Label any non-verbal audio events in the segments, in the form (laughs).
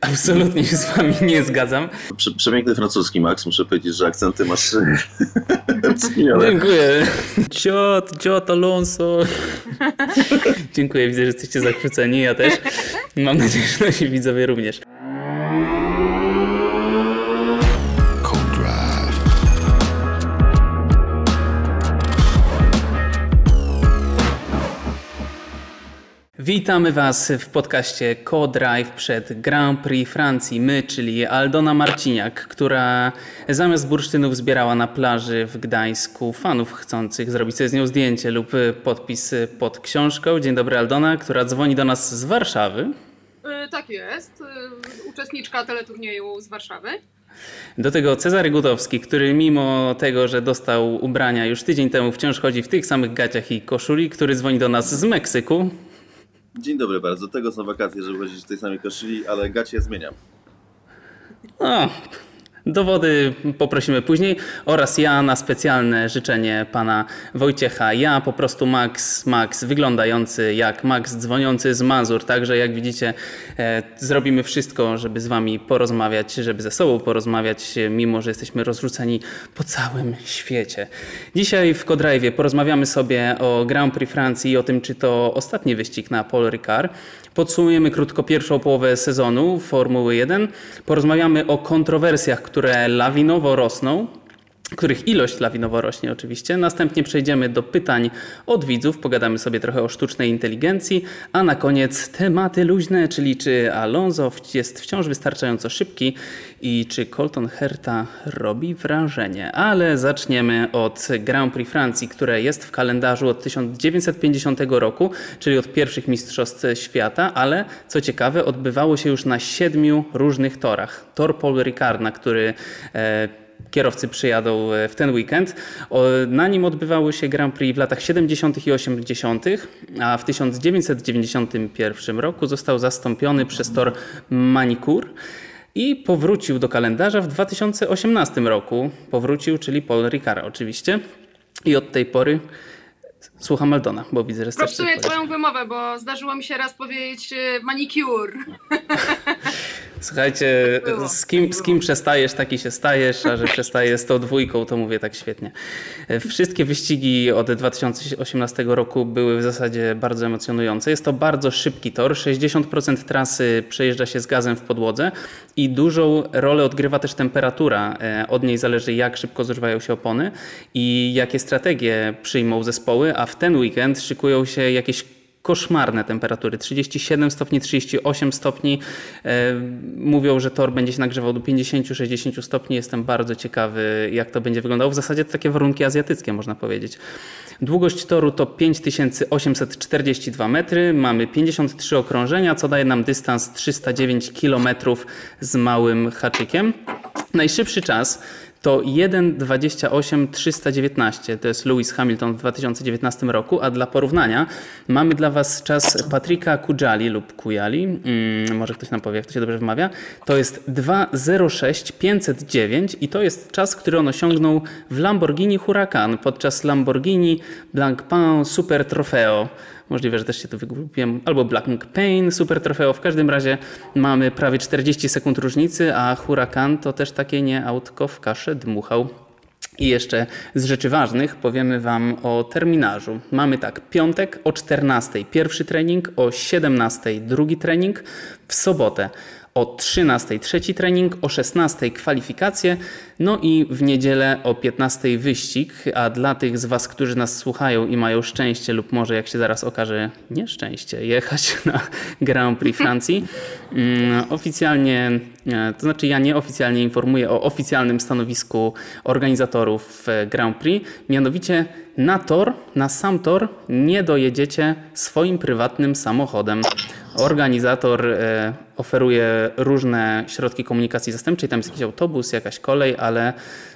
Absolutnie się z wami nie zgadzam. Prze przepiękny francuski, Max. Muszę powiedzieć, że akcenty masz (laughs) Dziękuję. Ciot, ciot Alonso. Dziękuję, widzę, że jesteście zachwyceni, ja też. Mam nadzieję, że nasi widzowie również. Witamy Was w podcaście Co-Drive przed Grand Prix Francji. My, czyli Aldona Marciniak, która zamiast bursztynów zbierała na plaży w Gdańsku fanów chcących zrobić sobie z nią zdjęcie lub podpis pod książką. Dzień dobry Aldona, która dzwoni do nas z Warszawy. Yy, tak jest. Yy, uczestniczka teleturnieju z Warszawy. Do tego Cezary Gutowski, który mimo tego, że dostał ubrania już tydzień temu, wciąż chodzi w tych samych gaciach i koszuli, który dzwoni do nas z Meksyku. Dzień dobry bardzo. Tego są wakacje, żeby chodzić w tej samej koszuli, ale gacie zmieniam. O, Dowody poprosimy później oraz ja na specjalne życzenie pana Wojciecha. Ja po prostu Max, Max wyglądający jak Max dzwoniący z Mazur. Także jak widzicie e, zrobimy wszystko, żeby z wami porozmawiać, żeby ze sobą porozmawiać, mimo że jesteśmy rozrzuceni po całym świecie. Dzisiaj w Codraive porozmawiamy sobie o Grand Prix Francji i o tym, czy to ostatni wyścig na Paul Ricard. Podsumujemy krótko pierwszą połowę sezonu Formuły 1. Porozmawiamy o kontrowersjach, które lawinowo rosną których ilość lawinowo rośnie oczywiście. Następnie przejdziemy do pytań od widzów, pogadamy sobie trochę o sztucznej inteligencji, a na koniec tematy luźne, czyli czy Alonso jest wciąż wystarczająco szybki i czy Colton Herta robi wrażenie. Ale zaczniemy od Grand Prix Francji, które jest w kalendarzu od 1950 roku, czyli od pierwszych mistrzostw świata, ale co ciekawe odbywało się już na siedmiu różnych torach. Tor Paul Ricard, na który e, kierowcy przyjadą e, w ten weekend. Na nim odbywały się Grand Prix w latach 70. i 80., a w 1991 roku został zastąpiony przez tor Manicur i powrócił do kalendarza w 2018 roku. Powrócił, czyli Paul Ricard oczywiście. I od tej pory Słucham Aldona, bo widzę, że Prostuję twoją wymowę, bo zdarzyło mi się raz powiedzieć e, manicure. (laughs) Słuchajcie, z kim, z kim przestajesz, taki się stajesz, a że przestaję z tą dwójką, to mówię tak świetnie. E, wszystkie wyścigi od 2018 roku były w zasadzie bardzo emocjonujące. Jest to bardzo szybki tor. 60% trasy przejeżdża się z gazem w podłodze i dużą rolę odgrywa też temperatura. E, od niej zależy, jak szybko zużywają się opony i jakie strategie przyjmą zespoły, a w ten weekend szykują się jakieś koszmarne temperatury. 37 stopni, 38 stopni. E, mówią, że tor będzie się nagrzewał do 50-60 stopni. Jestem bardzo ciekawy, jak to będzie wyglądało. W zasadzie to takie warunki azjatyckie, można powiedzieć. Długość toru to 5842 metry. Mamy 53 okrążenia, co daje nam dystans 309 km z małym haczykiem. Najszybszy czas to 1.28.319. To jest Lewis Hamilton w 2019 roku, a dla porównania mamy dla Was czas Patryka Kujali lub Kujali, hmm, może ktoś nam powie, jak to się dobrze wymawia. To jest 2.06.509 i to jest czas, który on osiągnął w Lamborghini Huracan podczas Lamborghini Blancpain Super Trofeo. Możliwe, że też się tu wygłupiłem. Albo Black Pain, Super Trofeo. W każdym razie mamy prawie 40 sekund różnicy, a Huracan to też takie nie autko w kaszę dmuchał. I jeszcze z rzeczy ważnych powiemy Wam o terminarzu. Mamy tak, piątek o 14 pierwszy trening, o 17 drugi trening, w sobotę o 13 trzeci trening, o 16 kwalifikacje, no i w niedzielę o 15 wyścig, a dla tych z Was, którzy nas słuchają i mają szczęście lub może jak się zaraz okaże nieszczęście, jechać (laughs) na Grand Prix Francji, mm, oficjalnie, e, to znaczy ja nieoficjalnie informuję o oficjalnym stanowisku organizatorów e, Grand Prix, mianowicie na tor, na sam tor nie dojedziecie swoim prywatnym samochodem. Organizator e, oferuje różne środki komunikacji zastępczej, tam jest jakiś autobus, jakaś kolej, ale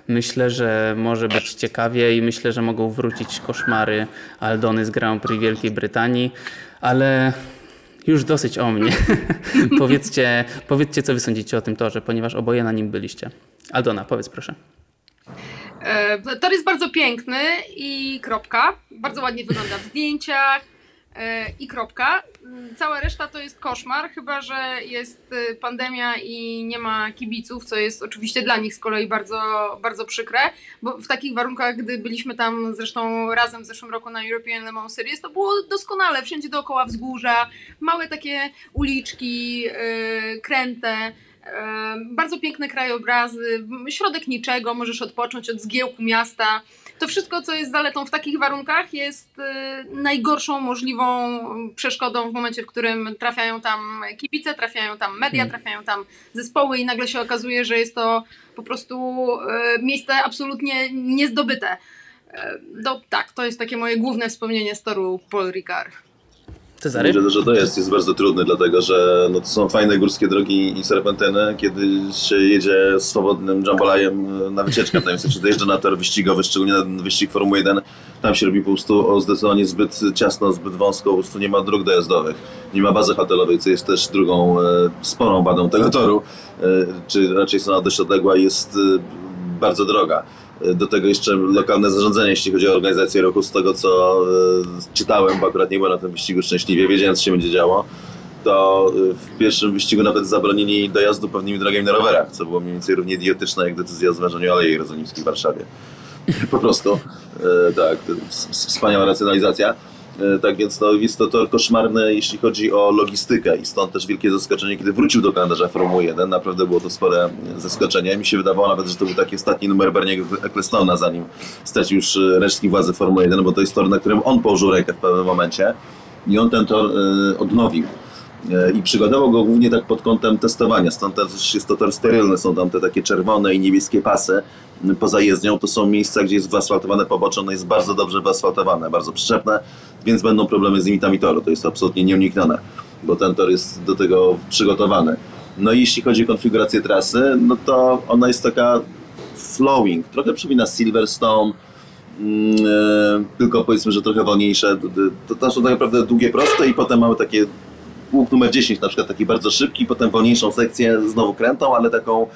myślę, że może być ciekawie i myślę, że mogą wrócić koszmary Aldony z Grand Prix Wielkiej Brytanii, ale już dosyć o mnie. (laughs) powiedzcie, powiedzcie, co wy sądzicie o tym torze, ponieważ oboje na nim byliście. Aldona, powiedz proszę. E, tor jest bardzo piękny i kropka. Bardzo ładnie wygląda w zdjęciach. E, i kropka. Mm, Cała reszta to jest koszmar, chyba że jest e, pandemia i nie ma kibiców, co jest oczywiście dla nich z kolei bardzo, bardzo przykre, bo w takich warunkach, gdy byliśmy tam zresztą razem w zeszłym roku na European Le Mans Series, to było doskonale, wszędzie dookoła wzgórza, małe takie uliczki, e, kręte, e, bardzo piękne krajobrazy, środek niczego, możesz odpocząć od zgiełku miasta. To wszystko, co jest zaletą w takich warunkach, jest e, najgorszą możliwą przeszkodą w momencie, w którym trafiają tam kibice, trafiają tam media, Hmm. trafiają tam zespoły i nagle się okazuje, że jest to po prostu e, miejsce absolutnie niezdobyte. E, No tak, to jest takie moje główne wspomnienie z toru Paul Ricard. Cezary? Myślę, że to jest, bardzo trudny, dlatego że no, to są fajne górskie drogi i serpentyny, kiedy się jedzie swobodnym jambolajem na wycieczkę, tam się dojeżdża na tor wyścigowy, szczególnie na wyścig Formuły 1, tam się robi po prostu zdecydowanie zbyt ciasno, zbyt wąsko, po prostu nie ma dróg dojazdowych, nie ma bazy hotelowej, co jest też drugą e, sporą wadą tego toru, e, czy raczej jest ona dość odległa jest e, bardzo droga. Do tego jeszcze lokalne zarządzanie, jeśli chodzi o organizację ruchu, z tego co e, czytałem, bo akurat nie byłem na tym wyścigu szczęśliwie, wiedziałem co się będzie działo, to e, w pierwszym wyścigu nawet zabronili dojazdu pewnymi drogami na rowerach, co było mniej więcej równie idiotyczne jak decyzja o zwężeniu Alei Jerozolimskiej w Warszawie. Po prostu, e, tak, wspaniała racjonalizacja. E, Tak więc no, jest to tor koszmarny, jeśli chodzi o logistykę i stąd też wielkie zaskoczenie, kiedy wrócił do kalendarza Formuły 1. Naprawdę było to spore zaskoczenie. Mi się wydawało nawet, że to był taki ostatni numer Berniego Ecclestona, zanim stracił już e, resztki władzy Formuły 1, bo to jest tor, na którym on położył rękę w pewnym momencie i on ten tor e, odnowił. E, I przygotował go głównie tak pod kątem testowania, stąd też jest to tor sterylny, są tam te takie czerwone i niebieskie pasy poza jezdnią, to są miejsca, gdzie jest wyasfaltowane pobocze, ono jest bardzo dobrze wyasfaltowane, bardzo przyczepne, więc będą problemy z limitami toru, to jest absolutnie nieuniknione, bo ten tor jest do tego przygotowany. No i jeśli chodzi o konfigurację trasy, no to ona jest taka flowing, trochę przypomina Silverstone, mm, e, tylko powiedzmy, że trochę wolniejsze. To, to są tak naprawdę długie, proste i potem mamy takie łuk numer 10 na przykład taki bardzo szybki, potem wolniejszą sekcję znowu krętą, ale taką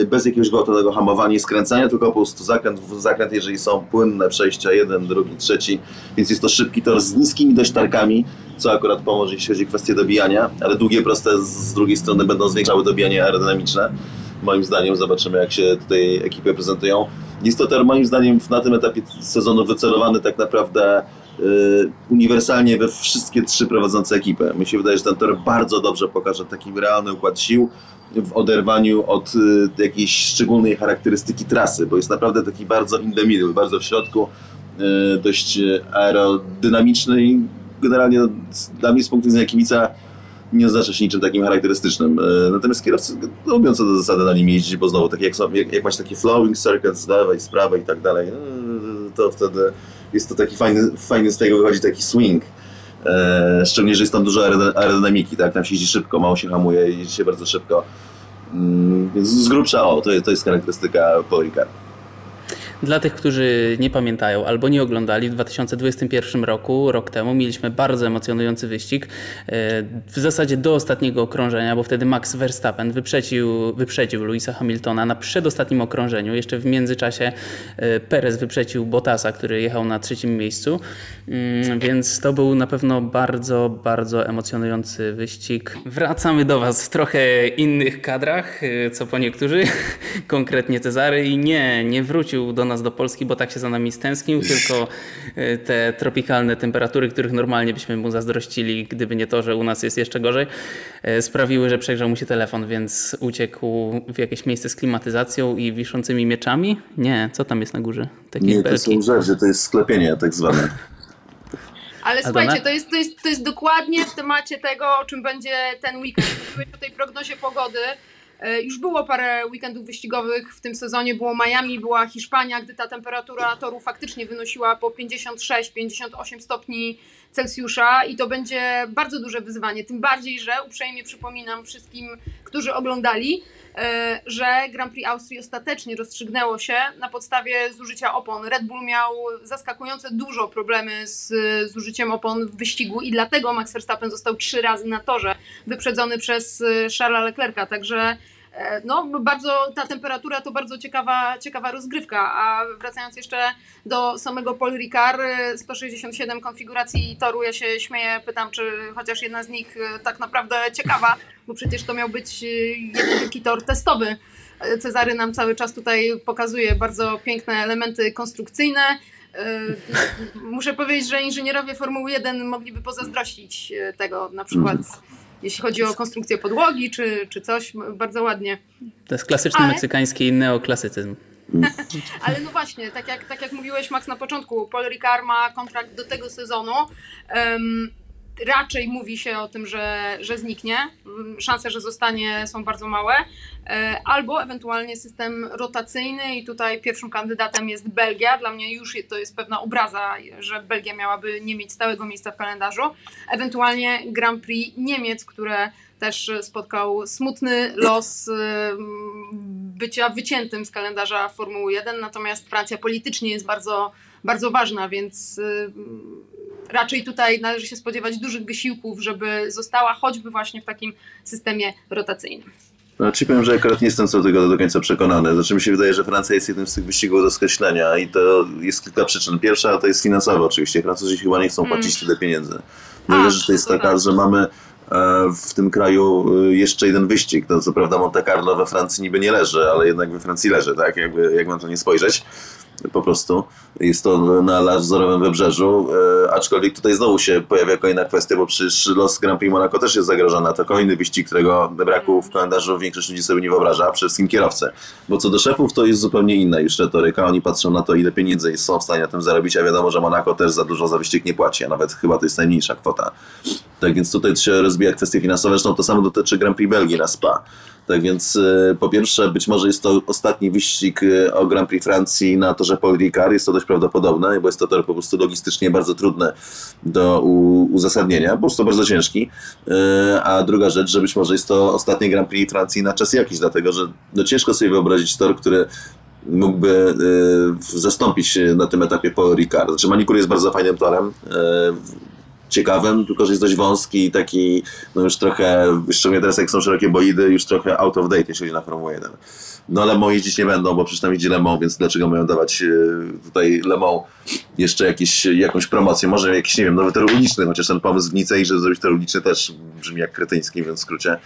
y, bez jakiegoś gwałtownego hamowania i skręcania, tylko po prostu zakręt zakręt, jeżeli są płynne przejścia, jeden, drugi, trzeci, więc jest to szybki tor z niskimi dość tarkami, co akurat pomoże, jeśli chodzi o kwestię dobijania, ale długie, proste z- drugiej strony będą zwiększały dobijanie aerodynamiczne. Moim zdaniem zobaczymy, jak się tutaj ekipy prezentują. Jest to tor moim zdaniem na tym etapie sezonu wycelowany tak naprawdę uniwersalnie we wszystkie trzy prowadzące ekipy. Mi się wydaje, że ten tor bardzo dobrze pokaże taki realny układ sił w oderwaniu od y, jakiejś szczególnej charakterystyki trasy, bo jest naprawdę taki bardzo in the middle, bardzo w środku, y, dość y, aerodynamiczny i generalnie no, dla mnie z punktu widzenia kibica nie oznacza się niczym takim charakterystycznym. Y, Natomiast kierowcy lubią co do zasady na nim jeździć, bo znowu, tak jak, jak, jak masz takie flowing circuit z lewej, z prawej i tak dalej, y, to wtedy jest to taki fajny, fajny z tego wychodzi taki swing. E, szczególnie, że jest tam dużo aerody- aerodynamiki, tak? Tam się jeździ szybko, mało się hamuje, jeździ się bardzo szybko. Mm, więc z grubsza, o, to, to jest charakterystyka Paul Ricard. Dla tych, którzy nie pamiętają albo nie oglądali, w 2021 roku, rok temu, mieliśmy bardzo emocjonujący wyścig. e, W zasadzie do ostatniego okrążenia, bo wtedy Max Verstappen wyprzedził, wyprzedził Louisa Hamiltona na przedostatnim okrążeniu. Jeszcze w międzyczasie e, Perez wyprzedził Bottasa, który jechał na trzecim miejscu. Mm, Więc to był na pewno bardzo, bardzo emocjonujący wyścig. Wracamy do Was w trochę innych kadrach, e, co po niektórzy, (laughs) konkretnie Cezary. I nie, nie wrócił do nas do Polski, bo tak się za nami stęsknił, tylko e, te tropikalne temperatury, których normalnie byśmy mu zazdrościli, gdyby nie to, że u nas jest jeszcze gorzej, e, sprawiły, że przegrzał mu się telefon, więc uciekł w jakieś miejsce z klimatyzacją i wiszącymi mieczami. Nie, co tam jest na górze? Takie Nie, to belki. są rzeczy, to jest sklepienie tak zwane. (laughs) Ale słuchajcie, to jest, to, jest, to jest dokładnie w temacie tego, o czym będzie ten weekend. Mówiłeś o tej prognozie pogody. E, Już było parę weekendów wyścigowych w tym sezonie. Było Miami, była Hiszpania, gdy ta temperatura toru faktycznie wynosiła po 56-58 stopni Celsjusza i to będzie bardzo duże wyzwanie. Tym bardziej, że uprzejmie przypominam wszystkim, którzy oglądali, e, że Grand Prix Austrii ostatecznie rozstrzygnęło się na podstawie zużycia opon. Red Bull miał zaskakujące dużo problemy z zużyciem opon w wyścigu i dlatego Max Verstappen został trzy razy na torze wyprzedzony przez e, Charlesa Leclerca. Także no, bardzo ta temperatura to bardzo ciekawa, ciekawa rozgrywka. A wracając jeszcze do samego Paul Ricard, 167 konfiguracji toru, ja się śmieję, pytam, czy chociaż jedna z nich e, tak naprawdę ciekawa, bo przecież to miał być e, jeden wielki tor testowy. Cezary nam cały czas tutaj pokazuje bardzo piękne elementy konstrukcyjne. Muszę powiedzieć, że inżynierowie Formuły 1 mogliby pozazdrościć tego na przykład. Jeśli chodzi o konstrukcję podłogi czy, czy coś, bardzo ładnie. To jest klasyczny Ale... meksykański neoklasycyzm. (laughs) Ale no właśnie, tak jak, tak jak mówiłeś Max na początku, Paul Ricard ma kontrakt do tego sezonu. Um, raczej mówi się o tym, że, że zniknie. Szanse, że zostanie są bardzo małe. E, albo ewentualnie system rotacyjny i tutaj pierwszym kandydatem jest Belgia. Dla mnie już to jest pewna obraza, że Belgia miałaby nie mieć stałego miejsca w kalendarzu. Ewentualnie Grand Prix Niemiec, które też spotkał smutny los e, bycia wyciętym z kalendarza Formuły 1, natomiast Francja politycznie jest bardzo, bardzo ważna, więc e, raczej tutaj należy się spodziewać dużych wysiłków, żeby została choćby właśnie w takim systemie rotacyjnym. No, ci powiem, że akurat nie jestem co do tego do końca przekonany. Znaczy mi się wydaje, że Francja jest jednym z tych wyścigów do skreślenia i to jest kilka przyczyn. Pierwsza to jest finansowa oczywiście. Francuzi chyba nie chcą płacić mm. tyle pieniędzy. Druga rzecz to jest taka, że mamy e, w tym kraju e, jeszcze jeden wyścig. To co prawda Monte Carlo we Francji niby nie leży, ale jednak we Francji leży, tak? Jakby, jak mam to nie spojrzeć po prostu. Jest to na lazorowym wybrzeżu, e, aczkolwiek tutaj znowu się pojawia kolejna kwestia, bo przecież los Grand Prix Monaco też jest zagrożony. To kolejny wyścig, którego braku w kalendarzu większość ludzi sobie nie wyobraża, przede wszystkim kierowcy. Bo co do szefów, to jest zupełnie inna już retoryka. Oni patrzą na to, ile pieniędzy są w stanie na tym zarobić, a wiadomo, że Monaco też za dużo za wyścig nie płaci, a nawet chyba to jest najmniejsza kwota. Tak więc tutaj się rozbija kwestie finansowe, zresztą to samo dotyczy Grand Prix Belgii na Spa. Tak więc y, po pierwsze, być może jest to ostatni wyścig y, o Grand Prix Francji na torze Paul Ricard. Jest to dość prawdopodobne, bo jest to tor po prostu logistycznie bardzo trudny do uzasadnienia, po prostu bardzo ciężki. Y, a druga rzecz, że być może jest to ostatni Grand Prix Francji na czas jakiś, dlatego że no ciężko sobie wyobrazić tor, który mógłby zastąpić na tym etapie Paul Ricard. Znaczy Manikur jest bardzo fajnym torem ciekawym, tylko że jest dość wąski i taki, no już trochę, szczególnie teraz jak są szerokie boidy, już trochę out of date, jeśli chodzi na Formułę 1. No Le Mans jeździć nie będą, bo przecież tam jeździ Le Mans, więc dlaczego mają dawać e, tutaj Le Mans jeszcze jakieś, jakąś promocję? Może jakiś, nie wiem, nowy tor uliczny, chociaż ten pomysł w Nicei, żeby zrobić tor uliczny też brzmi jak kretyński, więc w skrócie,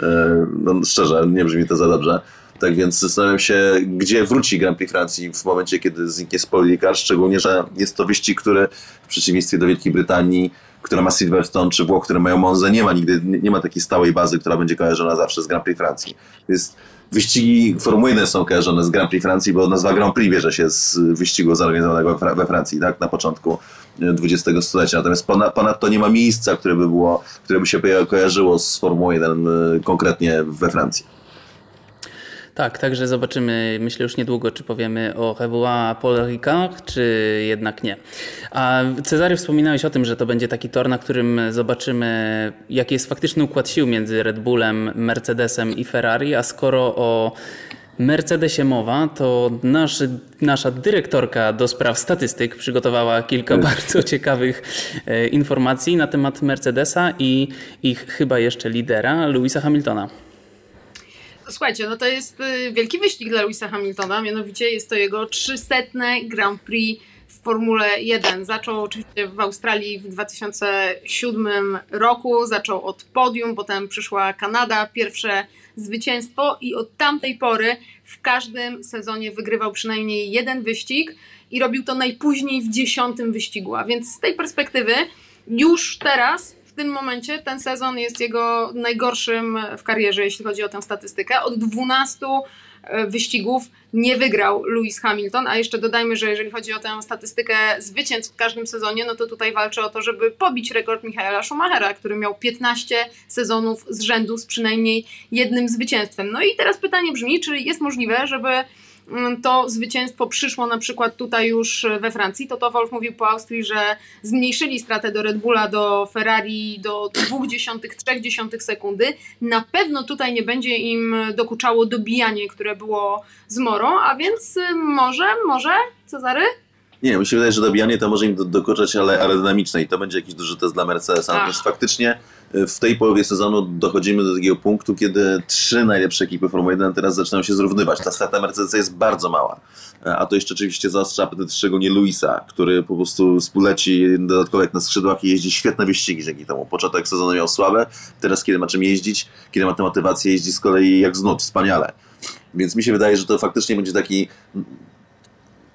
e, no szczerze, nie brzmi to za dobrze. Tak więc zastanawiam się, gdzie wróci Grand Prix Francji w momencie, kiedy zniknie Spoiler szczególnie, że jest to wyścig, który w przeciwieństwie do Wielkiej Brytanii która ma Silverstone, czy Włoch, które mają Monza, nie ma nigdy, nie ma takiej stałej bazy, która będzie kojarzona zawsze z Grand Prix Francji. Jest wyścigi Formuły 1 są kojarzone z Grand Prix Francji, bo nazwa Grand Prix bierze się z wyścigu zorganizowanego we Francji, tak, na początku XX e, stulecia. Natomiast ponadto nie ma miejsca, które by było, które by się kojarzyło z Formułą 1 e, konkretnie we Francji. Tak, także zobaczymy, myślę już niedługo, czy powiemy o Revoix Paul Ricard, czy jednak nie. A Cezary, wspominałeś o tym, że to będzie taki tor, na którym zobaczymy, jaki jest faktyczny układ sił między Red Bullem, Mercedesem i Ferrari, a skoro o Mercedesie mowa, to nasz, nasza dyrektorka do spraw statystyk przygotowała kilka bardzo (laughs) ciekawych e, informacji na temat Mercedesa i ich chyba jeszcze lidera, Louisa Hamiltona. Słuchajcie, no to jest y, wielki wyścig dla Louisa Hamiltona, mianowicie jest to jego 300 Grand Prix w Formule 1. Zaczął oczywiście w Australii w 2007 roku, zaczął od podium, potem przyszła Kanada, pierwsze zwycięstwo i od tamtej pory w każdym sezonie wygrywał przynajmniej jeden wyścig i robił to najpóźniej w dziesiątym wyścigu. A więc z tej perspektywy już teraz tym momencie ten sezon jest jego najgorszym w karierze, jeśli chodzi o tę statystykę. Od 12 e, wyścigów nie wygrał Lewis Hamilton, a jeszcze dodajmy, że jeżeli chodzi o tę statystykę zwycięstw w każdym sezonie, no to tutaj walczy o to, żeby pobić rekord Michaela Schumachera, który miał 15 sezonów z rzędu z przynajmniej jednym zwycięstwem. No i teraz pytanie brzmi, czy jest możliwe, żeby to zwycięstwo przyszło na przykład tutaj już we Francji. To Wolf mówił po Austrii, że zmniejszyli stratę do Red Bulla, do Ferrari do 0,2-0,3 sekundy. Na pewno tutaj nie będzie im dokuczało dobijanie, które było z Morą, a więc y, może, może, Cezary? Nie, mi się wydaje, że dobijanie to może im do, dokuczać, ale aerodynamiczne i to będzie jakiś duży test dla Mercedesa. Tak. Natomiast faktycznie y, w tej połowie sezonu dochodzimy do takiego punktu, kiedy trzy najlepsze ekipy Formuły 1 teraz zaczynają się zrównywać. Ta strata Mercedesa jest bardzo mała. E, A to jeszcze oczywiście zaostrza apetyt szczególnie Luisa, który po prostu spuleci dodatkowo jak na skrzydłach i jeździ świetne wyścigi dzięki temu. Początek sezonu miał słabe, teraz kiedy ma czym jeździć, kiedy ma tę motywację, jeździ z kolei jak z nut, wspaniale. Więc mi się wydaje, że to faktycznie będzie taki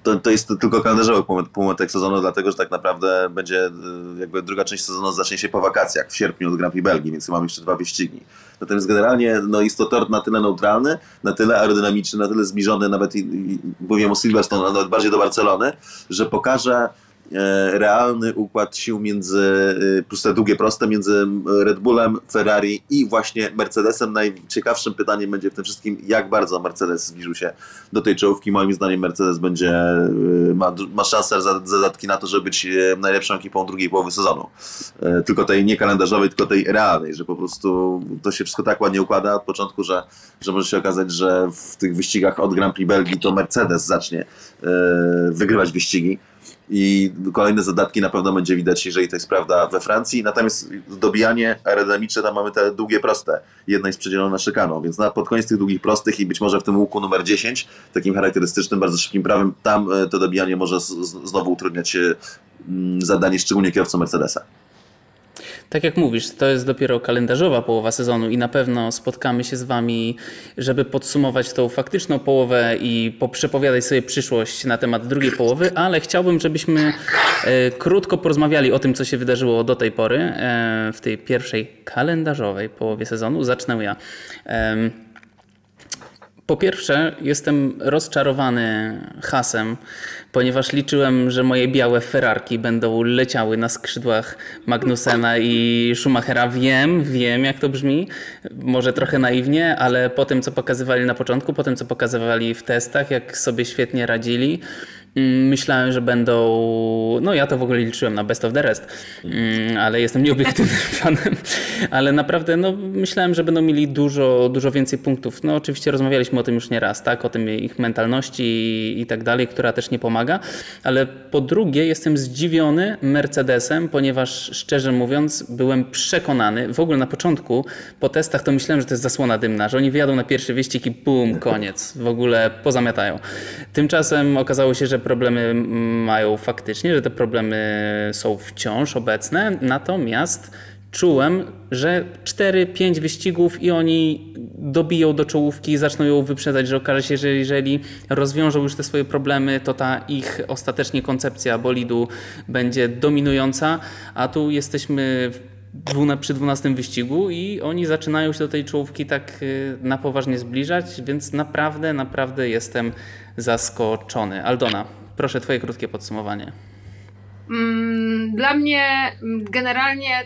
to, to jest tylko kalendarzowy półmet- półmetek sezonu, dlatego że tak naprawdę będzie y, jakby druga część sezonu zacznie się po wakacjach w sierpniu od Grand Prix Belgii, więc mamy jeszcze dwa wyścigi. Natomiast generalnie no, jest to tor na tyle neutralny, na tyle aerodynamiczny, na tyle zbliżony nawet, mówię o Silverstone, nawet bardziej do Barcelony, że pokaże realny układ sił między, e, plus te długie proste, między Red Bullem, Ferrari i właśnie Mercedesem. Najciekawszym pytaniem będzie w tym wszystkim, jak bardzo Mercedes zbliżył się do tej czołówki. Moim zdaniem Mercedes będzie, e, ma, ma szansę, za- zadatki na to, żeby być e, najlepszą ekipą drugiej połowy sezonu. E, Tylko tej nie kalendarzowej, tylko tej realnej, że po prostu to się wszystko tak ładnie układa od początku, że, że może się okazać, że w tych wyścigach od Grand Prix Belgii to Mercedes zacznie e, wygrywać wyścigi. I kolejne zadatki na pewno będzie widać, jeżeli to jest prawda we Francji. Natomiast dobijanie aerodynamiczne, tam mamy te długie proste. Jedna jest przedzielona szykaną, więc na, pod koniec tych długich prostych i być może w tym łuku numer 10, takim charakterystycznym, bardzo szybkim prawem, tam e, to dobijanie może znowu utrudniać mm, zadanie, szczególnie kierowcom Mercedesa. Tak jak mówisz, to jest dopiero kalendarzowa połowa sezonu i na pewno spotkamy się z Wami, żeby podsumować tą faktyczną połowę i poprzepowiadać sobie przyszłość na temat drugiej połowy, ale chciałbym, żebyśmy e, krótko porozmawiali o tym, co się wydarzyło do tej pory e, w tej pierwszej kalendarzowej połowie sezonu. Zacznę ja. Po pierwsze, jestem rozczarowany hasem, ponieważ liczyłem, że moje białe Ferrarki będą leciały na skrzydłach Magnusena i Schumachera. Wiem, wiem jak to brzmi, może trochę naiwnie, ale po tym, co pokazywali na początku, po tym, co pokazywali w testach, jak sobie świetnie radzili, myślałem, że będą. No, ja to w ogóle liczyłem na best of the rest, mm, ale jestem nieobiektywnym (laughs) fanem. Ale naprawdę, no, myślałem, że będą mieli dużo, dużo więcej punktów. No, oczywiście rozmawialiśmy o tym już nie raz, tak? O tym ich mentalności i, i tak dalej, która też nie pomaga. Ale po drugie, jestem zdziwiony Mercedesem, ponieważ szczerze mówiąc, byłem przekonany, w ogóle na początku, po testach, to myślałem, że to jest zasłona dymna, że oni wyjadą na pierwszy wyścig i bum, koniec. W ogóle pozamiatają. Tymczasem okazało się, że problemy mają faktycznie, że te problemy są wciąż obecne, natomiast czułem, że 4-5 wyścigów i oni dobiją do czołówki zaczną ją wyprzedzać, że okaże się, że jeżeli rozwiążą już te swoje problemy, to ta ich ostatecznie koncepcja bolidu będzie dominująca, a tu jesteśmy przy 12 wyścigu i oni zaczynają się do tej czołówki tak y, na poważnie zbliżać, więc naprawdę, naprawdę jestem zaskoczony. Aldona, proszę twoje krótkie podsumowanie. Mm, Dla mnie mm, generalnie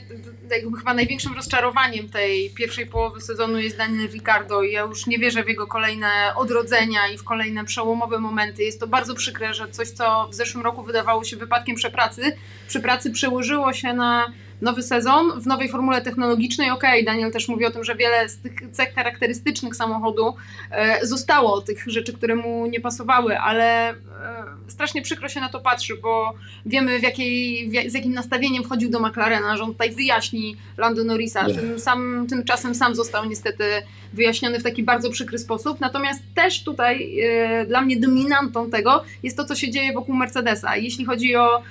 chyba największym rozczarowaniem tej pierwszej połowy sezonu jest Daniel Ricardo i ja już nie wierzę w jego kolejne odrodzenia i w kolejne przełomowe momenty. Jest to bardzo przykre, że coś, co w zeszłym roku wydawało się wypadkiem przepracy, przy pracy przełożyło się na nowy sezon w nowej formule technologicznej. Okej, Daniel też mówi o tym, że wiele z tych cech charakterystycznych samochodu e, zostało, tych rzeczy, które mu nie pasowały, ale e, strasznie przykro się na to patrzy, bo wiemy w jakiej, w, z jakim nastawieniem wchodził do McLarena, że on tutaj wyjaśni Lando Norrisa. Tym sam, tymczasem sam został niestety wyjaśniony w taki bardzo przykry sposób. Natomiast też tutaj e, dla mnie dominantą tego jest to, co się dzieje wokół Mercedesa. Jeśli chodzi o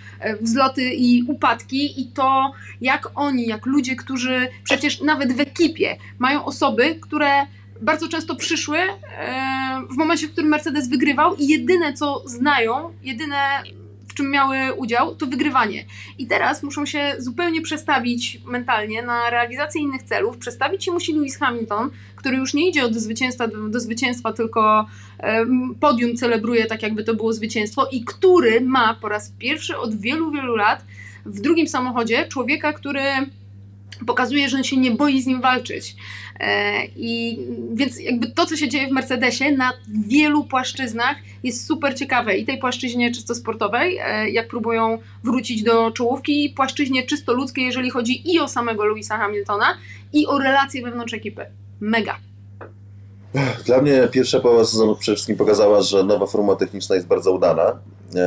wzloty i upadki i to, jak oni, jak ludzie, którzy przecież nawet w ekipie mają osoby, które bardzo często przyszły e, w momencie, w którym Mercedes wygrywał i jedyne co znają, jedyne w czym miały udział, to wygrywanie. I teraz muszą się zupełnie przestawić mentalnie na realizację innych celów. Przestawić się musi Lewis Hamilton, który już nie idzie od zwycięstwa do, do zwycięstwa, tylko em, podium celebruje tak, jakby to było zwycięstwo i który ma po raz pierwszy od wielu, wielu lat w drugim samochodzie człowieka, który pokazuje, że się nie boi z nim walczyć. E, I więc jakby to, co się dzieje w Mercedesie na wielu płaszczyznach jest super ciekawe. I tej płaszczyźnie czysto sportowej, e, jak próbują wrócić do czołówki, i płaszczyźnie czysto ludzkiej, jeżeli chodzi i o samego Louisa Hamiltona, i o relacje wewnątrz ekipy. Mega. Dla mnie pierwsza połowa sezonu przede wszystkim pokazała, że nowa formuła techniczna jest bardzo udana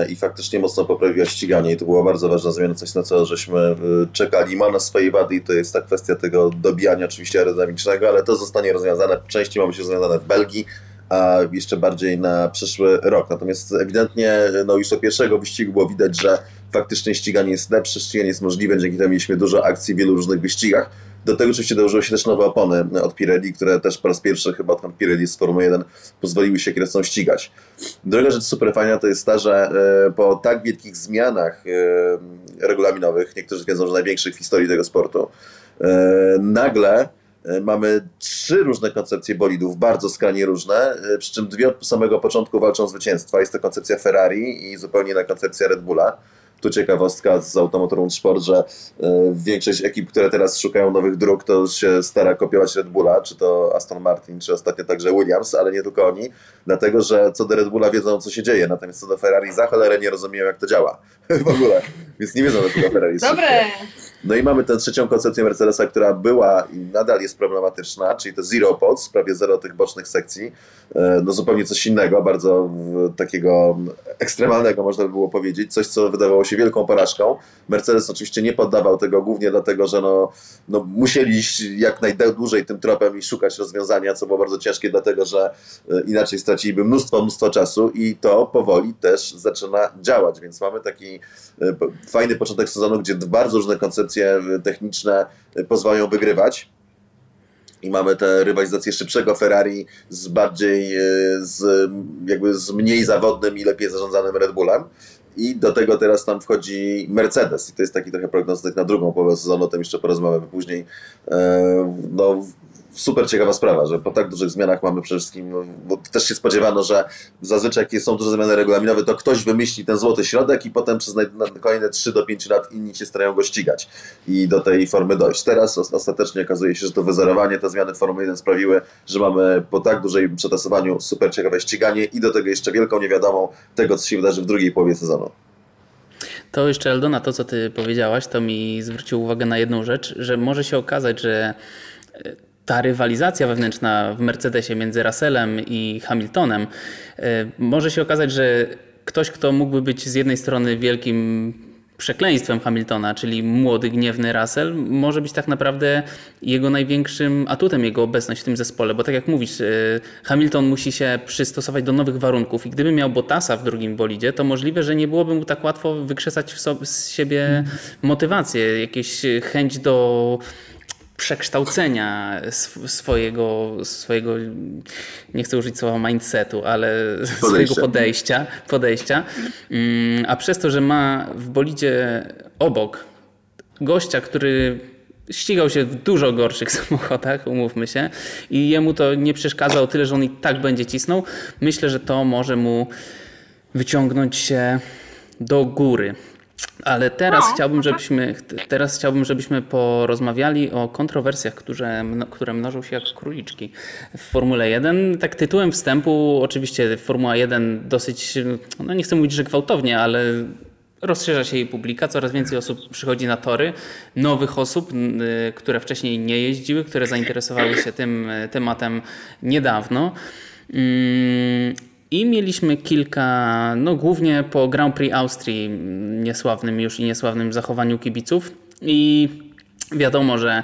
i faktycznie mocno poprawiła ściganie i to była bardzo ważna zmiana, coś na co żeśmy e, czekali. Ma na swojej wady i to jest ta kwestia tego dobijania oczywiście aerodynamicznego, ale to zostanie rozwiązane, częściej mamy się rozwiązane w Belgii, a jeszcze bardziej na przyszły rok. Natomiast ewidentnie no już od pierwszego wyścigu było widać, że faktycznie ściganie jest lepsze, ściganie jest możliwe, dzięki temu mieliśmy dużo akcji w wielu różnych wyścigach. Do tego oczywiście dołożyły się też nowe opony od Pirelli, które też po raz pierwszy chyba odkąd Pirelli z Formuły 1 pozwoliły się kierowcom ścigać. Druga rzecz super fajna to jest ta, że e, po tak wielkich zmianach e, regulaminowych, niektórzy twierdzą, że największych w historii tego sportu, e, nagle mamy trzy różne koncepcje bolidów, bardzo skrajnie różne, przy czym dwie od samego początku walczą zwycięstwa. Jest to koncepcja Ferrari i zupełnie inna koncepcja Red Bulla. Tu ciekawostka z Automotorund Sport, że e, większość ekip, które teraz szukają nowych dróg, to się stara kopiować Red Bulla, czy to Aston Martin, czy ostatnio także Williams, ale nie tylko oni, dlatego że co do Red Bulla wiedzą, co się dzieje, natomiast co do Ferrari za cholerę nie rozumieją, jak to działa (laughs) w ogóle, więc nie wiedzą, dlaczego Ferrari jest Dobre! No i mamy tę trzecią koncepcję Mercedesa, która była i nadal jest problematyczna, czyli to Zero Pods, prawie zero tych bocznych sekcji. E, No zupełnie coś innego, bardzo takiego ekstremalnego można by było powiedzieć, coś co wydawało się wielką porażką. Mercedes oczywiście nie poddawał tego głównie dlatego, że no, no musieli iść jak najdłużej tym tropem i szukać rozwiązania, co było bardzo ciężkie, dlatego że e, inaczej straciliby mnóstwo, mnóstwo czasu i to powoli też zaczyna działać, więc mamy taki e, fajny początek sezonu, gdzie bardzo różne koncepcje e, techniczne pozwalają wygrywać. I mamy tę rywalizację szybszego Ferrari z bardziej, z, jakby z mniej zawodnym i lepiej zarządzanym Red Bullem. I do tego teraz tam wchodzi Mercedes. I to jest taki trochę prognostyk na drugą połowę sezonu, o tym jeszcze porozmawiamy później. E, No, super ciekawa sprawa, że po tak dużych zmianach mamy przede wszystkim, no, bo też się spodziewano, że zazwyczaj jak są duże zmiany regulaminowe, to ktoś wymyśli ten złoty środek i potem przez kolejne 3 do 5 lat inni się starają go ścigać i do tej formy dojść. Teraz os- ostatecznie okazuje się, że to wyzerowanie, te zmiany Formuły 1 sprawiły, że mamy po tak dużej przetasowaniu super ciekawe ściganie i do tego jeszcze wielką niewiadomą tego, co się wydarzy w drugiej połowie sezonu. To jeszcze Eldona, to co ty powiedziałaś, to mi zwrócił uwagę na jedną rzecz, że może się okazać, że e, ta rywalizacja wewnętrzna w Mercedesie między Russellem i Hamiltonem e, może się okazać, że ktoś, kto mógłby być z jednej strony wielkim przekleństwem Hamiltona, czyli młody, gniewny Russell, może być tak naprawdę jego największym atutem, jego obecność w tym zespole, bo tak jak mówisz, e, Hamilton musi się przystosować do nowych warunków i gdyby miał Bottasa w drugim bolidzie, to możliwe, że nie byłoby mu tak łatwo wykrzesać w so- z siebie motywację, jakieś chęć do przekształcenia sw- swojego, swojego, nie chcę użyć słowa mindsetu, ale (laughs) swojego podejścia, podejścia. Mm, A przez to, że ma w bolidzie obok gościa, który ścigał się w dużo gorszych (laughs) samochodach, umówmy się, i jemu to nie przeszkadza o tyle, że on i tak będzie cisnął, myślę, że to może mu wyciągnąć się do góry. Ale teraz No, chciałbym, żebyśmy teraz chciałbym, żebyśmy porozmawiali o kontrowersjach, które, które mnożą się jak króliczki w Formule 1. Tak tytułem wstępu, oczywiście Formuła 1 dosyć, no nie chcę mówić, że gwałtownie, ale rozszerza się jej publika, coraz więcej osób przychodzi na tory, nowych osób, y, które wcześniej nie jeździły, które zainteresowały się tym y, tematem niedawno. I mieliśmy kilka, no głównie po Grand Prix Austrii, mm, niesławnym już i niesławnym zachowaniu kibiców. I wiadomo, że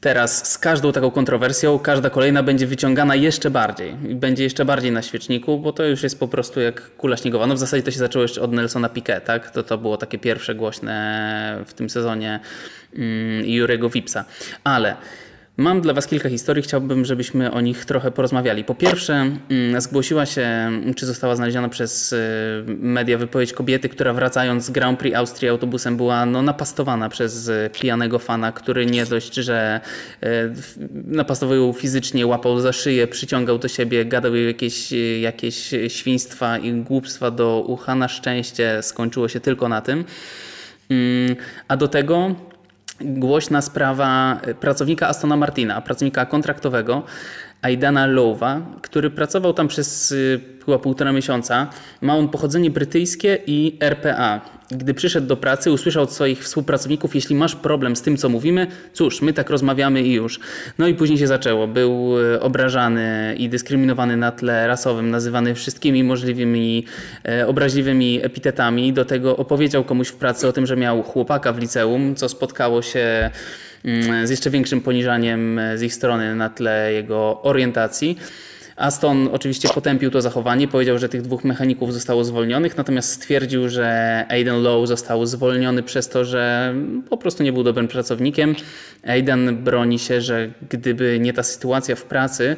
teraz z każdą taką kontrowersją, każda kolejna będzie wyciągana jeszcze bardziej. I będzie jeszcze bardziej na świeczniku, bo to już jest po prostu jak kula śniegowa. No w zasadzie to się zaczęło jeszcze od Nelsona Piquet, tak? To, to było takie pierwsze głośne w tym sezonie mm, Jurego Wipsa. Ale Mam dla Was kilka historii, chciałbym, żebyśmy o nich trochę porozmawiali. Po pierwsze, mm, zgłosiła się, czy została znaleziona przez y, media wypowiedź kobiety, która wracając z Grand Prix Austrii autobusem była no, napastowana przez y, pijanego fana, który nie dość, że y, napastował ją fizycznie, łapał za szyję, przyciągał do siebie, gadał jej jakieś, jakieś świństwa i głupstwa do ucha. Na szczęście skończyło się tylko na tym. Mm, A do tego głośna sprawa pracownika Astona Martina, pracownika kontraktowego, Aidana Lowa, który pracował tam przez y, chyba półtora miesiąca. Ma on pochodzenie brytyjskie i RPA. Gdy przyszedł do pracy, usłyszał od swoich współpracowników, jeśli masz problem z tym, co mówimy, cóż, my tak rozmawiamy i już. No i później się zaczęło. Był y, obrażany i dyskryminowany na tle rasowym, nazywany wszystkimi możliwymi e, obraźliwymi epitetami. Do tego opowiedział komuś w pracy o tym, że miał chłopaka w liceum, co spotkało się z jeszcze większym poniżaniem z ich strony na tle jego orientacji. Aston oczywiście potępił to zachowanie, powiedział, że tych dwóch mechaników zostało zwolnionych, natomiast stwierdził, że Aiden Lowe został zwolniony przez to, że po prostu nie był dobrym pracownikiem. Aiden broni się, że gdyby nie ta sytuacja w pracy,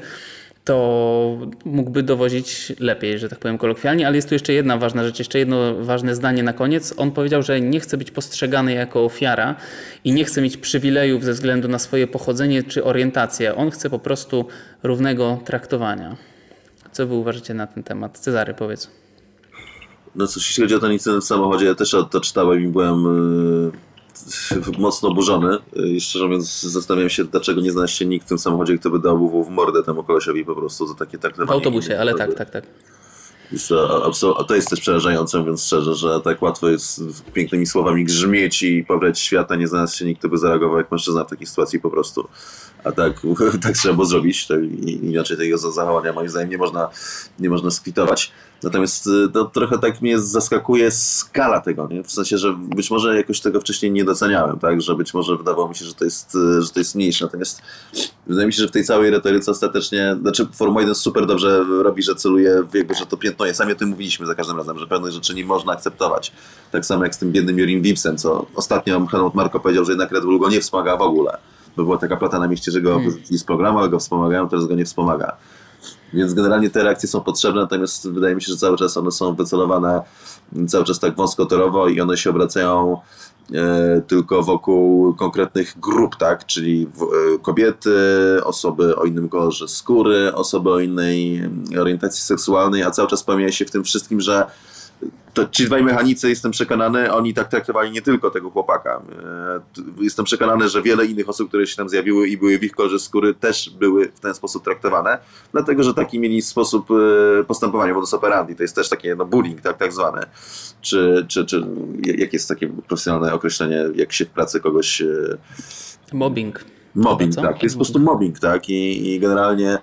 to mógłby dowozić lepiej, że tak powiem kolokwialnie, ale jest tu jeszcze jedna ważna rzecz, jeszcze jedno ważne zdanie na koniec. On powiedział, że nie chce być postrzegany jako ofiara i nie chce mieć przywilejów ze względu na swoje pochodzenie czy orientację. On chce po prostu równego traktowania. Co wy uważacie na ten temat? Cezary, powiedz. No cóż, jeśli chodzi o ten incydent w samochodzie, ja też to czytałem i byłem yy, mocno oburzony. Yy, szczerze mówiąc, zastanawiam się, dlaczego nie znalazł się nikt w tym samochodzie, kto by dał w mordę temu kolesiowi po prostu za takie traktowanie. W autobusie, ale tak, tak, tak. A to jest też przerażające, mówiąc szczerze, że tak łatwo jest pięknymi słowami grzmieć i pobrać świata, nie znalazł się nikt, kto by zareagował jak mężczyzna w takiej sytuacji po prostu. A tak, (laughs) tak trzeba było zrobić, inaczej tego zachowania moim zdaniem nie można, nie można skwitować. Natomiast to trochę tak mnie zaskakuje skala tego, nie? w sensie, że być może jakoś tego wcześniej nie doceniałem, tak? że być może wydawało mi się, że to jest, że to jest mniejsze. Natomiast wydaje mi się, że w tej całej retoryce ostatecznie, znaczy Formuła 1 super dobrze robi, że celuje jakby, że to piętno Sami o tym mówiliśmy za każdym razem, że pewnych rzeczy nie można akceptować. Tak samo jak z tym biednym Jurim Vipsem, co ostatnio Helmut Marko powiedział, że jednak Red Bull go nie wspomaga w ogóle. Bo była taka plata na mieście, że go hmm. wyrzucili z programu, ale go wspomagają, teraz go nie wspomaga. Więc generalnie te reakcje są potrzebne, natomiast wydaje mi się, że cały czas one są wycelowane cały czas tak wąskotorowo i one się obracają e, tylko wokół konkretnych grup, tak? Czyli w, e, kobiety, osoby o innym kolorze skóry, osoby o innej orientacji seksualnej, a cały czas pomija się w tym wszystkim, że to ci dwaj mechanicy, jestem przekonany, oni tak traktowali nie tylko tego chłopaka. E, jestem przekonany, że wiele innych osób, które się tam zjawiły i były w ich kolorze skóry, też były w ten sposób traktowane, dlatego że taki mieli sposób e, postępowania, modus operandi, to jest też takie no, bullying, tak, tak zwany. Czy, czy, czy jak jest takie profesjonalne określenie, jak się w pracy kogoś... E, mobbing. Mobbing, tak. Jest po prostu mobbing, tak. I, i generalnie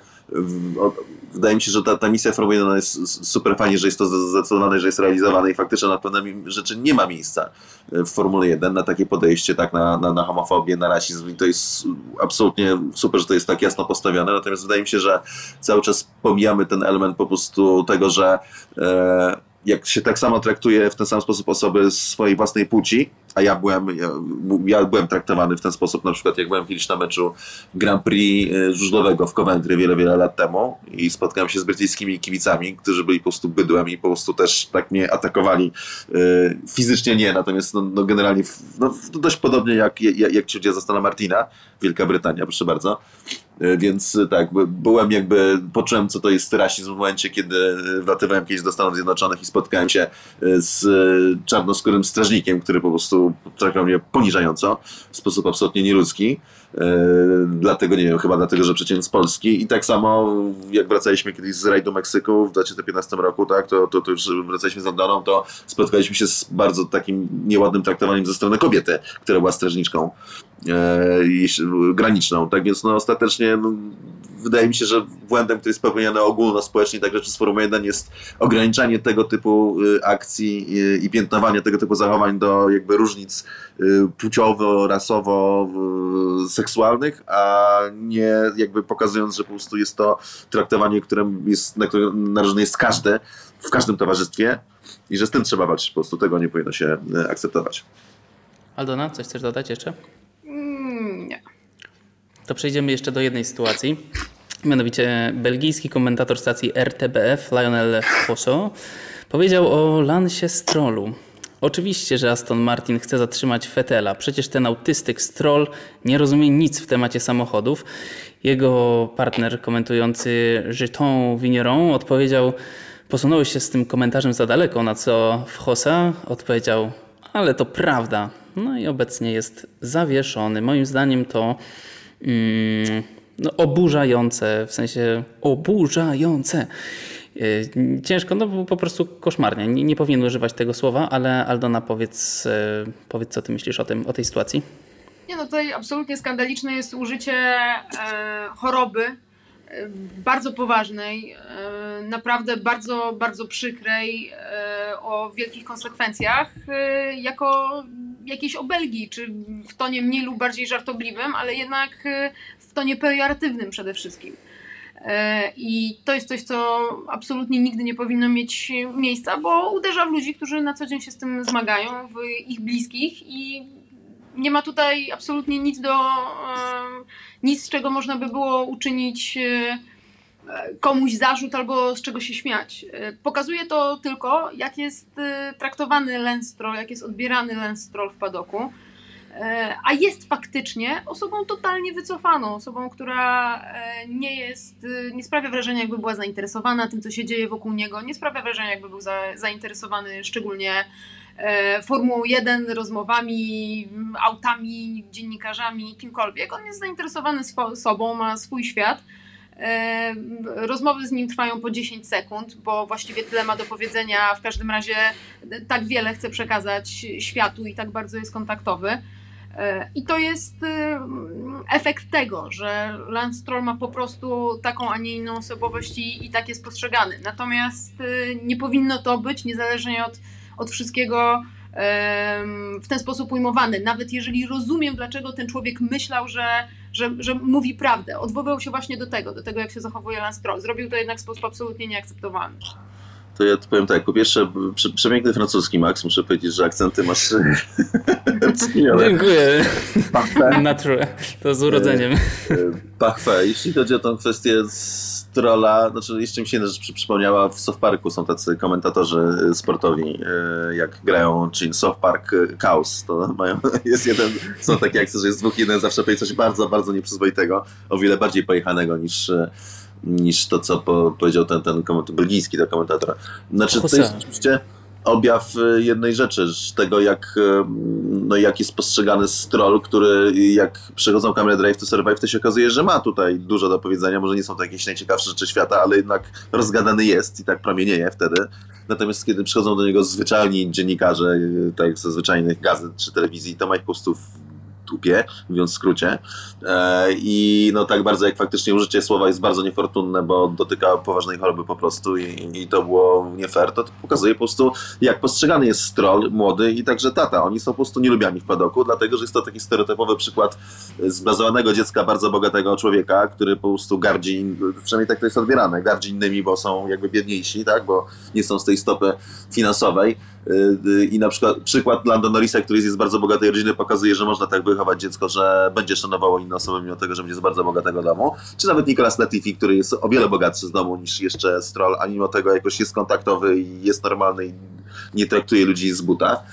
wydaje mi się, że ta, ta misja Formuły 1 jest super fajnie, że jest to zdecydowane, że jest realizowane i faktycznie na pewne rzeczy nie ma miejsca w Formule 1 na takie podejście, tak, na, na, na homofobię, na rasizm i to jest absolutnie super, że to jest tak jasno postawione, natomiast wydaje mi się, że cały czas pomijamy ten element po prostu tego, że e, jak się tak samo traktuje w ten sam sposób osoby swojej własnej płci, a ja byłem, ja, ja, byłem traktowany w ten sposób, na przykład jak byłem kiedyś na meczu Grand Prix e, żużlowego w Coventry wiele, wiele lat temu i spotkałem się z brytyjskimi kibicami, którzy byli po prostu bydłem i po prostu też tak mnie atakowali. Yy, fizycznie nie, natomiast no, no generalnie no, dość podobnie jak, jak, jak ci ludzie Martina, Wielka Brytania, proszę bardzo. Yy, więc tak, byłem jakby, poczułem co to jest rasizm w momencie, kiedy wlatywałem kiedyś do Stanów Zjednoczonych i spotkałem się z czarnoskórym strażnikiem, który po prostu traktował mnie poniżająco, w sposób absolutnie nieludzki. E, dlatego, nie wiem, chyba dlatego, że przeciętny z Polski. I tak samo jak wracaliśmy kiedyś z rajdu Meksyku w 2015 roku, tak, to, to, to już wracaliśmy z Londoną, to spotkaliśmy się z bardzo takim nieładnym traktowaniem ze strony kobiety, która była strażniczką e, graniczną. Tak więc no, ostatecznie no, wydaje mi się, że błędem, który jest popełniany ogólnospołecznie, także przez Forum 1 jest ograniczanie tego typu y, akcji y, i piętnowanie tego typu zachowań do jakby różnic płciowo, rasowo, seksualnych, a nie jakby pokazując, że po prostu jest to traktowanie, którym jest, na które narażony jest każdy, w każdym towarzystwie i że z tym trzeba walczyć, po prostu tego nie powinno się akceptować. Aldona, coś chcesz dodać jeszcze? Mm, nie. To przejdziemy jeszcze do jednej sytuacji. Mianowicie belgijski komentator stacji RTBF Lionel Fosso powiedział o Lansie Strollu. Oczywiście, że Aston Martin chce zatrzymać Fetela. Przecież ten autystyk Stroll nie rozumie nic w temacie samochodów. Jego partner komentujący Jeton Vigneron odpowiedział posunąłeś się z tym komentarzem za daleko, na co Fossa odpowiedział ale to prawda. No i obecnie jest zawieszony. Moim zdaniem to... Mm, no, oburzające, w sensie oburzające. E, ciężko, no bo po prostu koszmarnie. Nie, nie powinien używać tego słowa, ale Aldona powiedz, e, powiedz co ty myślisz o, tym, o tej sytuacji. Nie no, tutaj absolutnie skandaliczne jest użycie e, choroby e, bardzo poważnej, e, naprawdę bardzo, bardzo przykrej, e, o wielkich konsekwencjach, e, jako jakiejś obelgi, czy w tonie mniej lub bardziej żartobliwym, ale jednak e, w tonie pejoratywnym przede wszystkim. E, I to jest coś, co absolutnie nigdy nie powinno mieć miejsca, bo uderza w ludzi, którzy na co dzień się z tym zmagają, w ich bliskich i nie ma tutaj absolutnie nic do, nic z czego można by było uczynić e, komuś zarzut albo z czego się śmiać. E, Pokazuje to tylko, jak jest traktowany Stroll, jak jest odbierany Stroll w padoku. E, A jest faktycznie osobą totalnie wycofaną, osobą, która e, nie jest, e, nie sprawia wrażenia, jakby była zainteresowana tym, co się dzieje wokół niego, nie sprawia wrażenia, jakby był za, zainteresowany szczególnie Formułą 1, rozmowami, autami, dziennikarzami, kimkolwiek. On jest zainteresowany sobą, ma swój świat. Rozmowy z nim trwają po 10 sekund, bo właściwie tyle ma do powiedzenia. W każdym razie tak wiele chce przekazać światu i tak bardzo jest kontaktowy. E, I to jest e, efekt tego, że Lance Stroll ma po prostu taką, a nie inną osobowość i, i tak jest postrzegany. Natomiast e, nie powinno to być, niezależnie od, od wszystkiego, w ten sposób ujmowany. Nawet jeżeli rozumiem, dlaczego ten człowiek myślał, że, że, że mówi prawdę. Odwoływał się właśnie do tego, do tego, jak się zachowuje Lance Stroll. Zrobił to jednak w sposób absolutnie nieakceptowalny. To ja tu powiem tak, po pierwsze, prze, przepiękny francuski, Max, muszę powiedzieć, że akcenty masz (laughs) wspaniałe. Dziękuję. Nature. To z urodzeniem. E, Parfait. Jeśli chodzi o tą kwestię Strolla, znaczy jeszcze mi się jedna rzecz przy- przypomniała, w South Parku są tacy komentatorzy e, sportowi, e, jak grają, czyli South Park e, Chaos, to mają, (laughs) jest jeden, są takie akcje, że jest dwóch, jeden zawsze powie coś bardzo, bardzo nieprzyzwoitego, o wiele bardziej pojechanego niż e, niż to, co po, powiedział ten, ten komentator, belgijski to komentator. Znaczy, to jest oczywiście objaw e, jednej rzeczy, tego jak, e, no, jak jest postrzegany stroll, który jak przechodzą kamerę Drive to Survive, to się okazuje, że ma tutaj dużo do powiedzenia. Może nie są to jakieś najciekawsze rzeczy świata, ale jednak rozgadany jest i tak pramienieje wtedy. Natomiast kiedy przychodzą do niego zwyczajni dziennikarze, e, tak jak ze zwyczajnych gazet czy telewizji, to ma ich po prostu dupie, mówiąc w skrócie. E, I no tak bardzo jak faktycznie użycie słowa jest bardzo niefortunne, bo dotyka poważnej choroby po prostu i, i to było nie fair, to, to pokazuje po prostu jak postrzegany jest stroll młody i także tata. Oni są po prostu nielubiani w padoku, dlatego że jest to taki stereotypowy przykład zblazowanego dziecka bardzo bogatego człowieka, który po prostu gardzi, przynajmniej tak to jest odbierane, gardzi innymi, bo są jakby biedniejsi, tak, bo nie są z tej stopy finansowej. Y, I na przykład przykład Lando Norrisa, który jest z bardzo bogatej rodziny, pokazuje, że można tak wychować dziecko, że będzie szanowało inne osoby, mimo tego, że będzie z bardzo bogatego domu. Czy nawet Nicolas Latifi, który jest o wiele bogatszy z domu niż jeszcze Stroll, a mimo tego jakoś jest kontaktowy i jest normalny i nie traktuje ludzi z buta.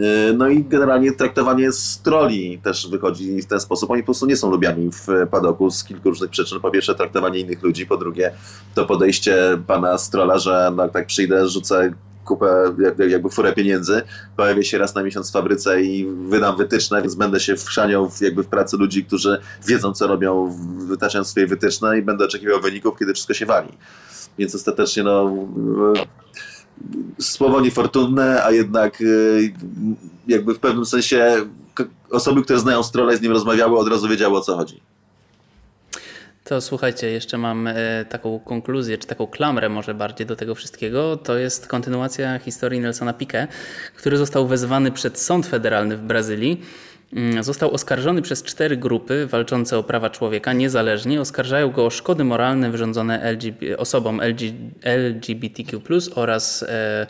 Y, No i generalnie traktowanie stroli też wychodzi w ten sposób. Oni po prostu nie są lubiani w padoku z kilku różnych przyczyn. Po pierwsze traktowanie innych ludzi, po drugie to podejście pana strola, że no, tak przyjdę, rzucę kupę, jak- jakby furę pieniędzy, pojawię się raz na miesiąc w fabryce i wydam wytyczne, więc będę się wchrzaniał w, jakby w pracy ludzi, którzy wiedzą, co robią, wytaczając swoje wytyczne i będę oczekiwał wyników, kiedy wszystko się wali. Więc ostatecznie no, e, słowo niefortunne, a jednak e, jakby w pewnym sensie osoby, które znają Strolla i z nim rozmawiały, od razu wiedziały o co chodzi. To słuchajcie, jeszcze mam e, taką konkluzję, czy taką klamrę może bardziej do tego wszystkiego. To jest kontynuacja historii Nelsona Piquet, który został wezwany przed sąd federalny w Brazylii. Mm, Został oskarżony przez cztery grupy walczące o prawa człowieka niezależnie. Oskarżają go o szkody moralne wyrządzone LGB, osobom LG, LGBTQ oraz e,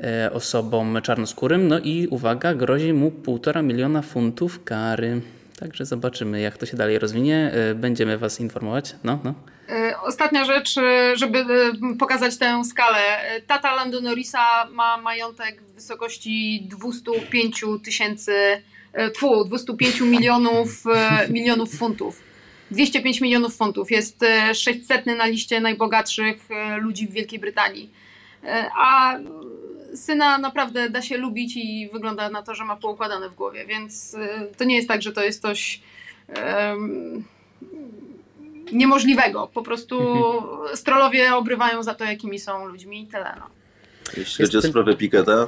e, osobom czarnoskórym. No i uwaga, grozi mu półtora miliona funtów kary. Także zobaczymy, jak to się dalej rozwinie. E, Będziemy Was informować. No, no. E, Ostatnia rzecz, e, żeby pokazać tę skalę. Tata Lando Norrisa ma majątek w wysokości 205 tysięcy, e, tfu, 205 milionów, milionów funtów. 205 milionów funtów. Jest e, 600 na liście najbogatszych ludzi w Wielkiej Brytanii. A syna naprawdę da się lubić i wygląda na to, że ma poukładane w głowie, więc e, to nie jest tak, że to jest coś em, niemożliwego. Po prostu Mhm. strolowie obrywają za to, jakimi są ludźmi i tyle. No. Jeśli chodzi o sprawę Piketa,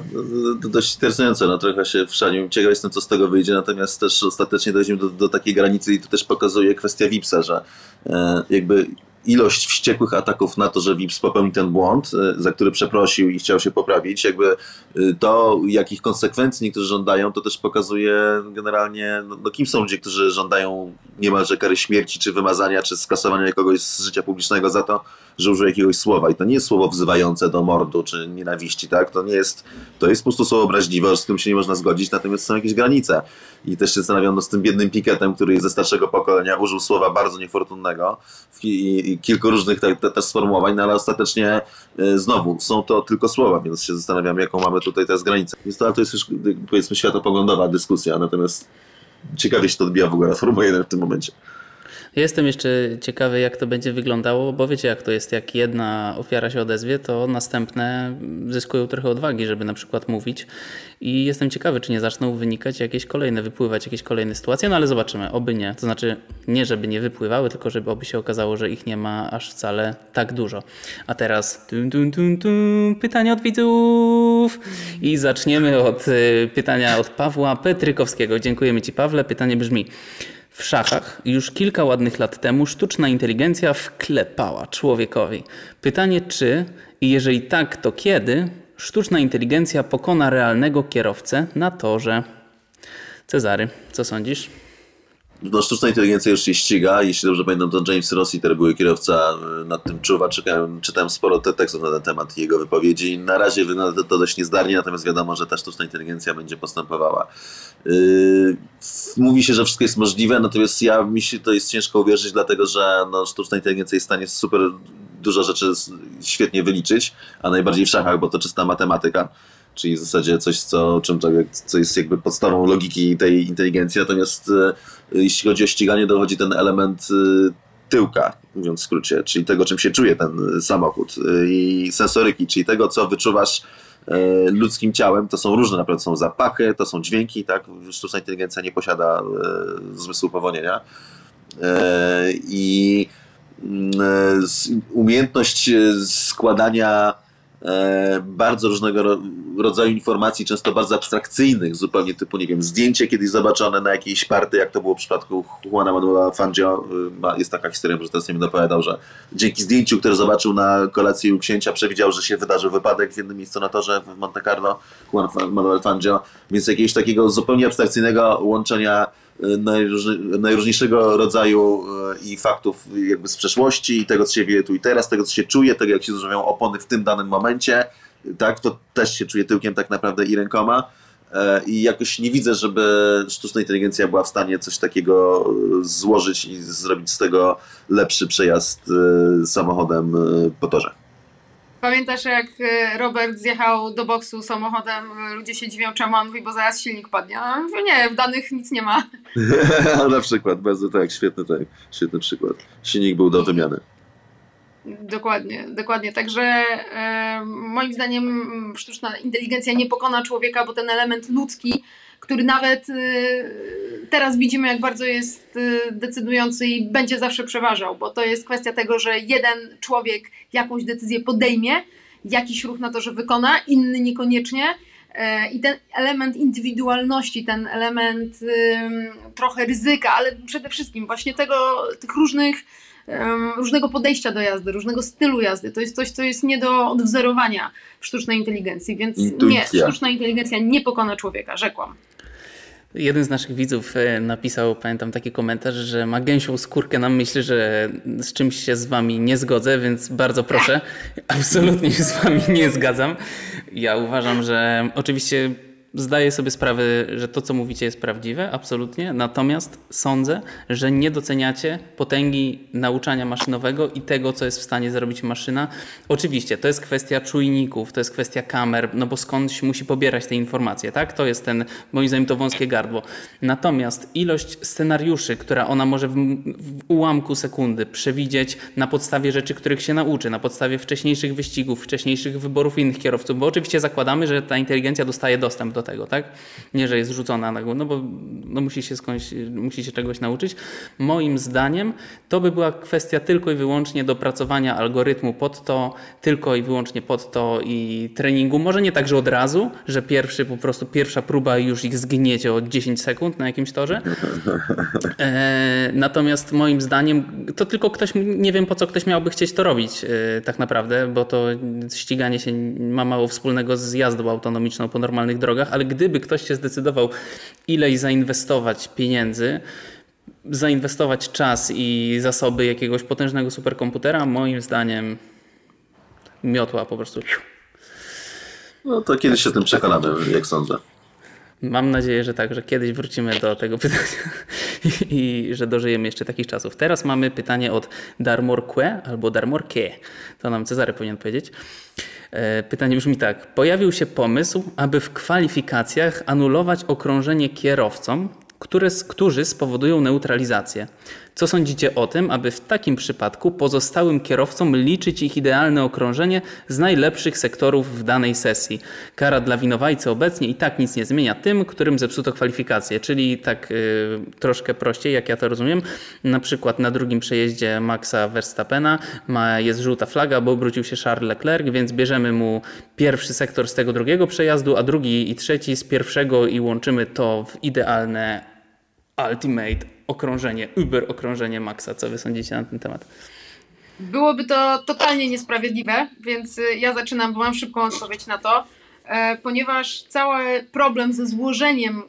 to dość interesujące, no trochę się wszanił. Ciekaw jestem, co z tego wyjdzie, natomiast też ostatecznie dojdziemy do, do takiej granicy i to też pokazuje kwestia Vipsa, że e, jakby ilość wściekłych ataków na to, że Vips popełni ten błąd, e, za który przeprosił i chciał się poprawić, jakby e, to, jakich konsekwencji niektórzy żądają, to też pokazuje generalnie, no, no kim są ludzie, którzy żądają niemalże kary śmierci, czy wymazania, czy skasowania kogoś z życia publicznego za to, że użył jakiegoś słowa. I to nie jest słowo wzywające do mordu czy nienawiści, tak? To nie jest, to jest po prostu słowo obraźliwe, z tym się nie można zgodzić, natomiast są jakieś granice. I też się zastanawiam no, z tym biednym Piketem, który ze starszego pokolenia, użył słowa bardzo niefortunnego i kilku różnych te, te, też sformułowań, no ale ostatecznie e, znowu są to tylko słowa, więc się zastanawiam, jaką mamy tutaj teraz granicę. Więc to, to jest już powiedzmy światopoglądowa dyskusja, natomiast ciekawie się to odbija w ogóle na Formułę 1 w tym momencie. Jestem jeszcze ciekawy, jak to będzie wyglądało, bo wiecie, jak to jest, jak jedna ofiara się odezwie, to następne zyskują trochę odwagi, żeby na przykład mówić. I jestem ciekawy, czy nie zaczną wynikać jakieś kolejne, wypływać jakieś kolejne sytuacje, no ale zobaczymy, oby nie. To znaczy, nie żeby nie wypływały, tylko żeby oby się okazało, że ich nie ma aż wcale tak dużo. A teraz tum, tum, tum, tum, pytania od widzów. I zaczniemy od y, pytania od Pawła Petrykowskiego. Dziękujemy Ci, Pawle. Pytanie brzmi. W szachach już kilka ładnych lat temu sztuczna inteligencja wklepała człowiekowi. Pytanie czy i jeżeli tak, to kiedy sztuczna inteligencja pokona realnego kierowcę na torze? Cezary, co sądzisz? No, sztuczna inteligencja już się ściga. Jeśli dobrze pamiętam, to James Rossiter, były kierowca, y, nad tym czuwa. Czytałem, czytałem sporo te tekstów na ten temat i jego wypowiedzi. Na razie wygląda to dość niezdarnie, natomiast wiadomo, że ta sztuczna inteligencja będzie postępowała. Yy, mówi się, że wszystko jest możliwe, natomiast ja mi się to jest ciężko uwierzyć, dlatego że no, sztuczna inteligencja jest w stanie super dużo rzeczy świetnie wyliczyć, a najbardziej w szachach, bo to czysta matematyka. Czyli w zasadzie coś, co, czym, co jest jakby podstawą logiki tej inteligencji. Natomiast e, jeśli chodzi o ściganie, dochodzi ten element e, tyłka, mówiąc w skrócie, czyli tego, czym się czuje ten e, samochód i sensoryki, czyli tego, co wyczuwasz ludzkim ciałem. To są różne, naprawdę są zapachy, to są dźwięki, tak? Sztuczna inteligencja nie posiada zmysłu powonienia. I mm, umiejętność składania bardzo różnego ro- rodzaju informacji, często bardzo abstrakcyjnych, zupełnie typu, nie wiem, zdjęcie kiedyś zobaczone na jakiejś party, jak to było w przypadku Juana Manuela Fangio. ma- Jest taka historia, że teraz nie będę opowiadał, że dzięki zdjęciu, które zobaczył na kolacji u księcia, przewidział, że się wydarzy wypadek w jednym miejscu na torze w Monte Carlo, Juan Manuel Fangio, więc jakiegoś takiego zupełnie abstrakcyjnego łączenia najróżniejszego rodzaju y, i faktów jakby z przeszłości i tego, co się dzieje tu i teraz, tego, co się czuje, tego, jak się zużywają opony w tym danym momencie, tak, to też się czuje tyłkiem tak naprawdę i rękoma. E, I jakoś nie widzę, żeby sztuczna inteligencja była w stanie coś takiego e, złożyć i zrobić z tego lepszy przejazd e, samochodem e, po torze. Pamiętasz, jak e, Robert zjechał do boksu samochodem, e, ludzie się dziwią, czemu on mówi, bo zaraz silnik padnie. A nie, w danych nic nie ma. (laughs) Na przykład, bardzo tak, świetny, tak, świetny przykład. Silnik był do wymiany. Dokładnie, dokładnie. Także e, moim zdaniem sztuczna inteligencja nie pokona człowieka, bo ten element ludzki, który nawet e, teraz widzimy, jak bardzo jest e, decydujący i będzie zawsze przeważał, bo to jest kwestia tego, że jeden człowiek jakąś decyzję podejmie, jakiś ruch na to, że wykona, inny niekoniecznie. E, I ten element indywidualności, ten element trochę ryzyka, ale przede wszystkim właśnie tego, tych różnych em, różnego podejścia do jazdy, różnego stylu jazdy. To jest coś, co jest nie do odwzorowania w sztucznej inteligencji, więc nie, Intuicja. sztuczna inteligencja nie pokona człowieka, rzekłam. Jeden z naszych widzów e, napisał, pamiętam taki komentarz, że ma gęsią skórkę na myśli, że z czymś się z wami nie zgodzę, więc bardzo proszę, (laughs) absolutnie się z wami nie zgadzam. Ja uważam, że oczywiście zdaję sobie sprawę, że to, co mówicie, jest prawdziwe, absolutnie. Natomiast sądzę, że nie doceniacie potęgi nauczania maszynowego i tego, co jest w stanie zrobić maszyna. Oczywiście, to jest kwestia czujników, to jest kwestia kamer, no bo skądś musi pobierać te informacje, tak? To jest ten, moim zdaniem, to wąskie gardło. Natomiast ilość scenariuszy, która ona może w, w ułamku sekundy przewidzieć na podstawie rzeczy, których się nauczy, na podstawie wcześniejszych wyścigów, wcześniejszych wyborów innych kierowców, bo oczywiście zakładamy, że ta inteligencja dostaje dostęp do do tego, tak? Nie, że jest rzucona na głowę, no bo no musi, się skądś, musi się czegoś nauczyć. Moim zdaniem to by była kwestia tylko i wyłącznie dopracowania algorytmu pod to, tylko i wyłącznie pod to i treningu. Może nie tak, że od razu, że pierwszy po prostu pierwsza próba już ich zgniecie o 10 sekund na jakimś torze. E, natomiast moim zdaniem to tylko ktoś, nie wiem po co ktoś miałby chcieć to robić e, tak naprawdę, bo to ściganie się ma mało wspólnego z jazdą autonomiczną po normalnych drogach, ale gdyby ktoś się zdecydował ileś zainwestować pieniędzy, zainwestować czas i zasoby jakiegoś potężnego superkomputera, moim zdaniem miotła po prostu. No to kiedyś się tym przekonamy, jak sądzę. Mam nadzieję, że tak, że kiedyś wrócimy do tego pytania (laughs) i, że dożyjemy jeszcze takich czasów. Teraz mamy pytanie od Darmorque albo Darmorke. To nam Cezary powinien powiedzieć. E, pytanie brzmi tak. Pojawił się pomysł, aby w kwalifikacjach anulować okrążenie kierowcom, które, którzy spowodują neutralizację. Co sądzicie o tym, aby w takim przypadku pozostałym kierowcom liczyć ich idealne okrążenie z najlepszych sektorów w danej sesji? Kara dla winowajcy obecnie i tak nic nie zmienia tym, którym zepsuto kwalifikacje, czyli tak y, troszkę prościej, jak ja to rozumiem. Na przykład na drugim przejeździe Maxa Verstappena ma, jest żółta flaga, bo obrócił się Charles Leclerc, więc bierzemy mu pierwszy sektor z tego drugiego przejazdu, a drugi i trzeci z pierwszego i łączymy to w idealne ultimate okrążenie, Uber okrążenie Maxa. Co wy sądzicie na ten temat? Byłoby to totalnie niesprawiedliwe, więc y, ja zaczynam, bo mam szybką odpowiedź na to, e, ponieważ cały problem ze złożeniem e,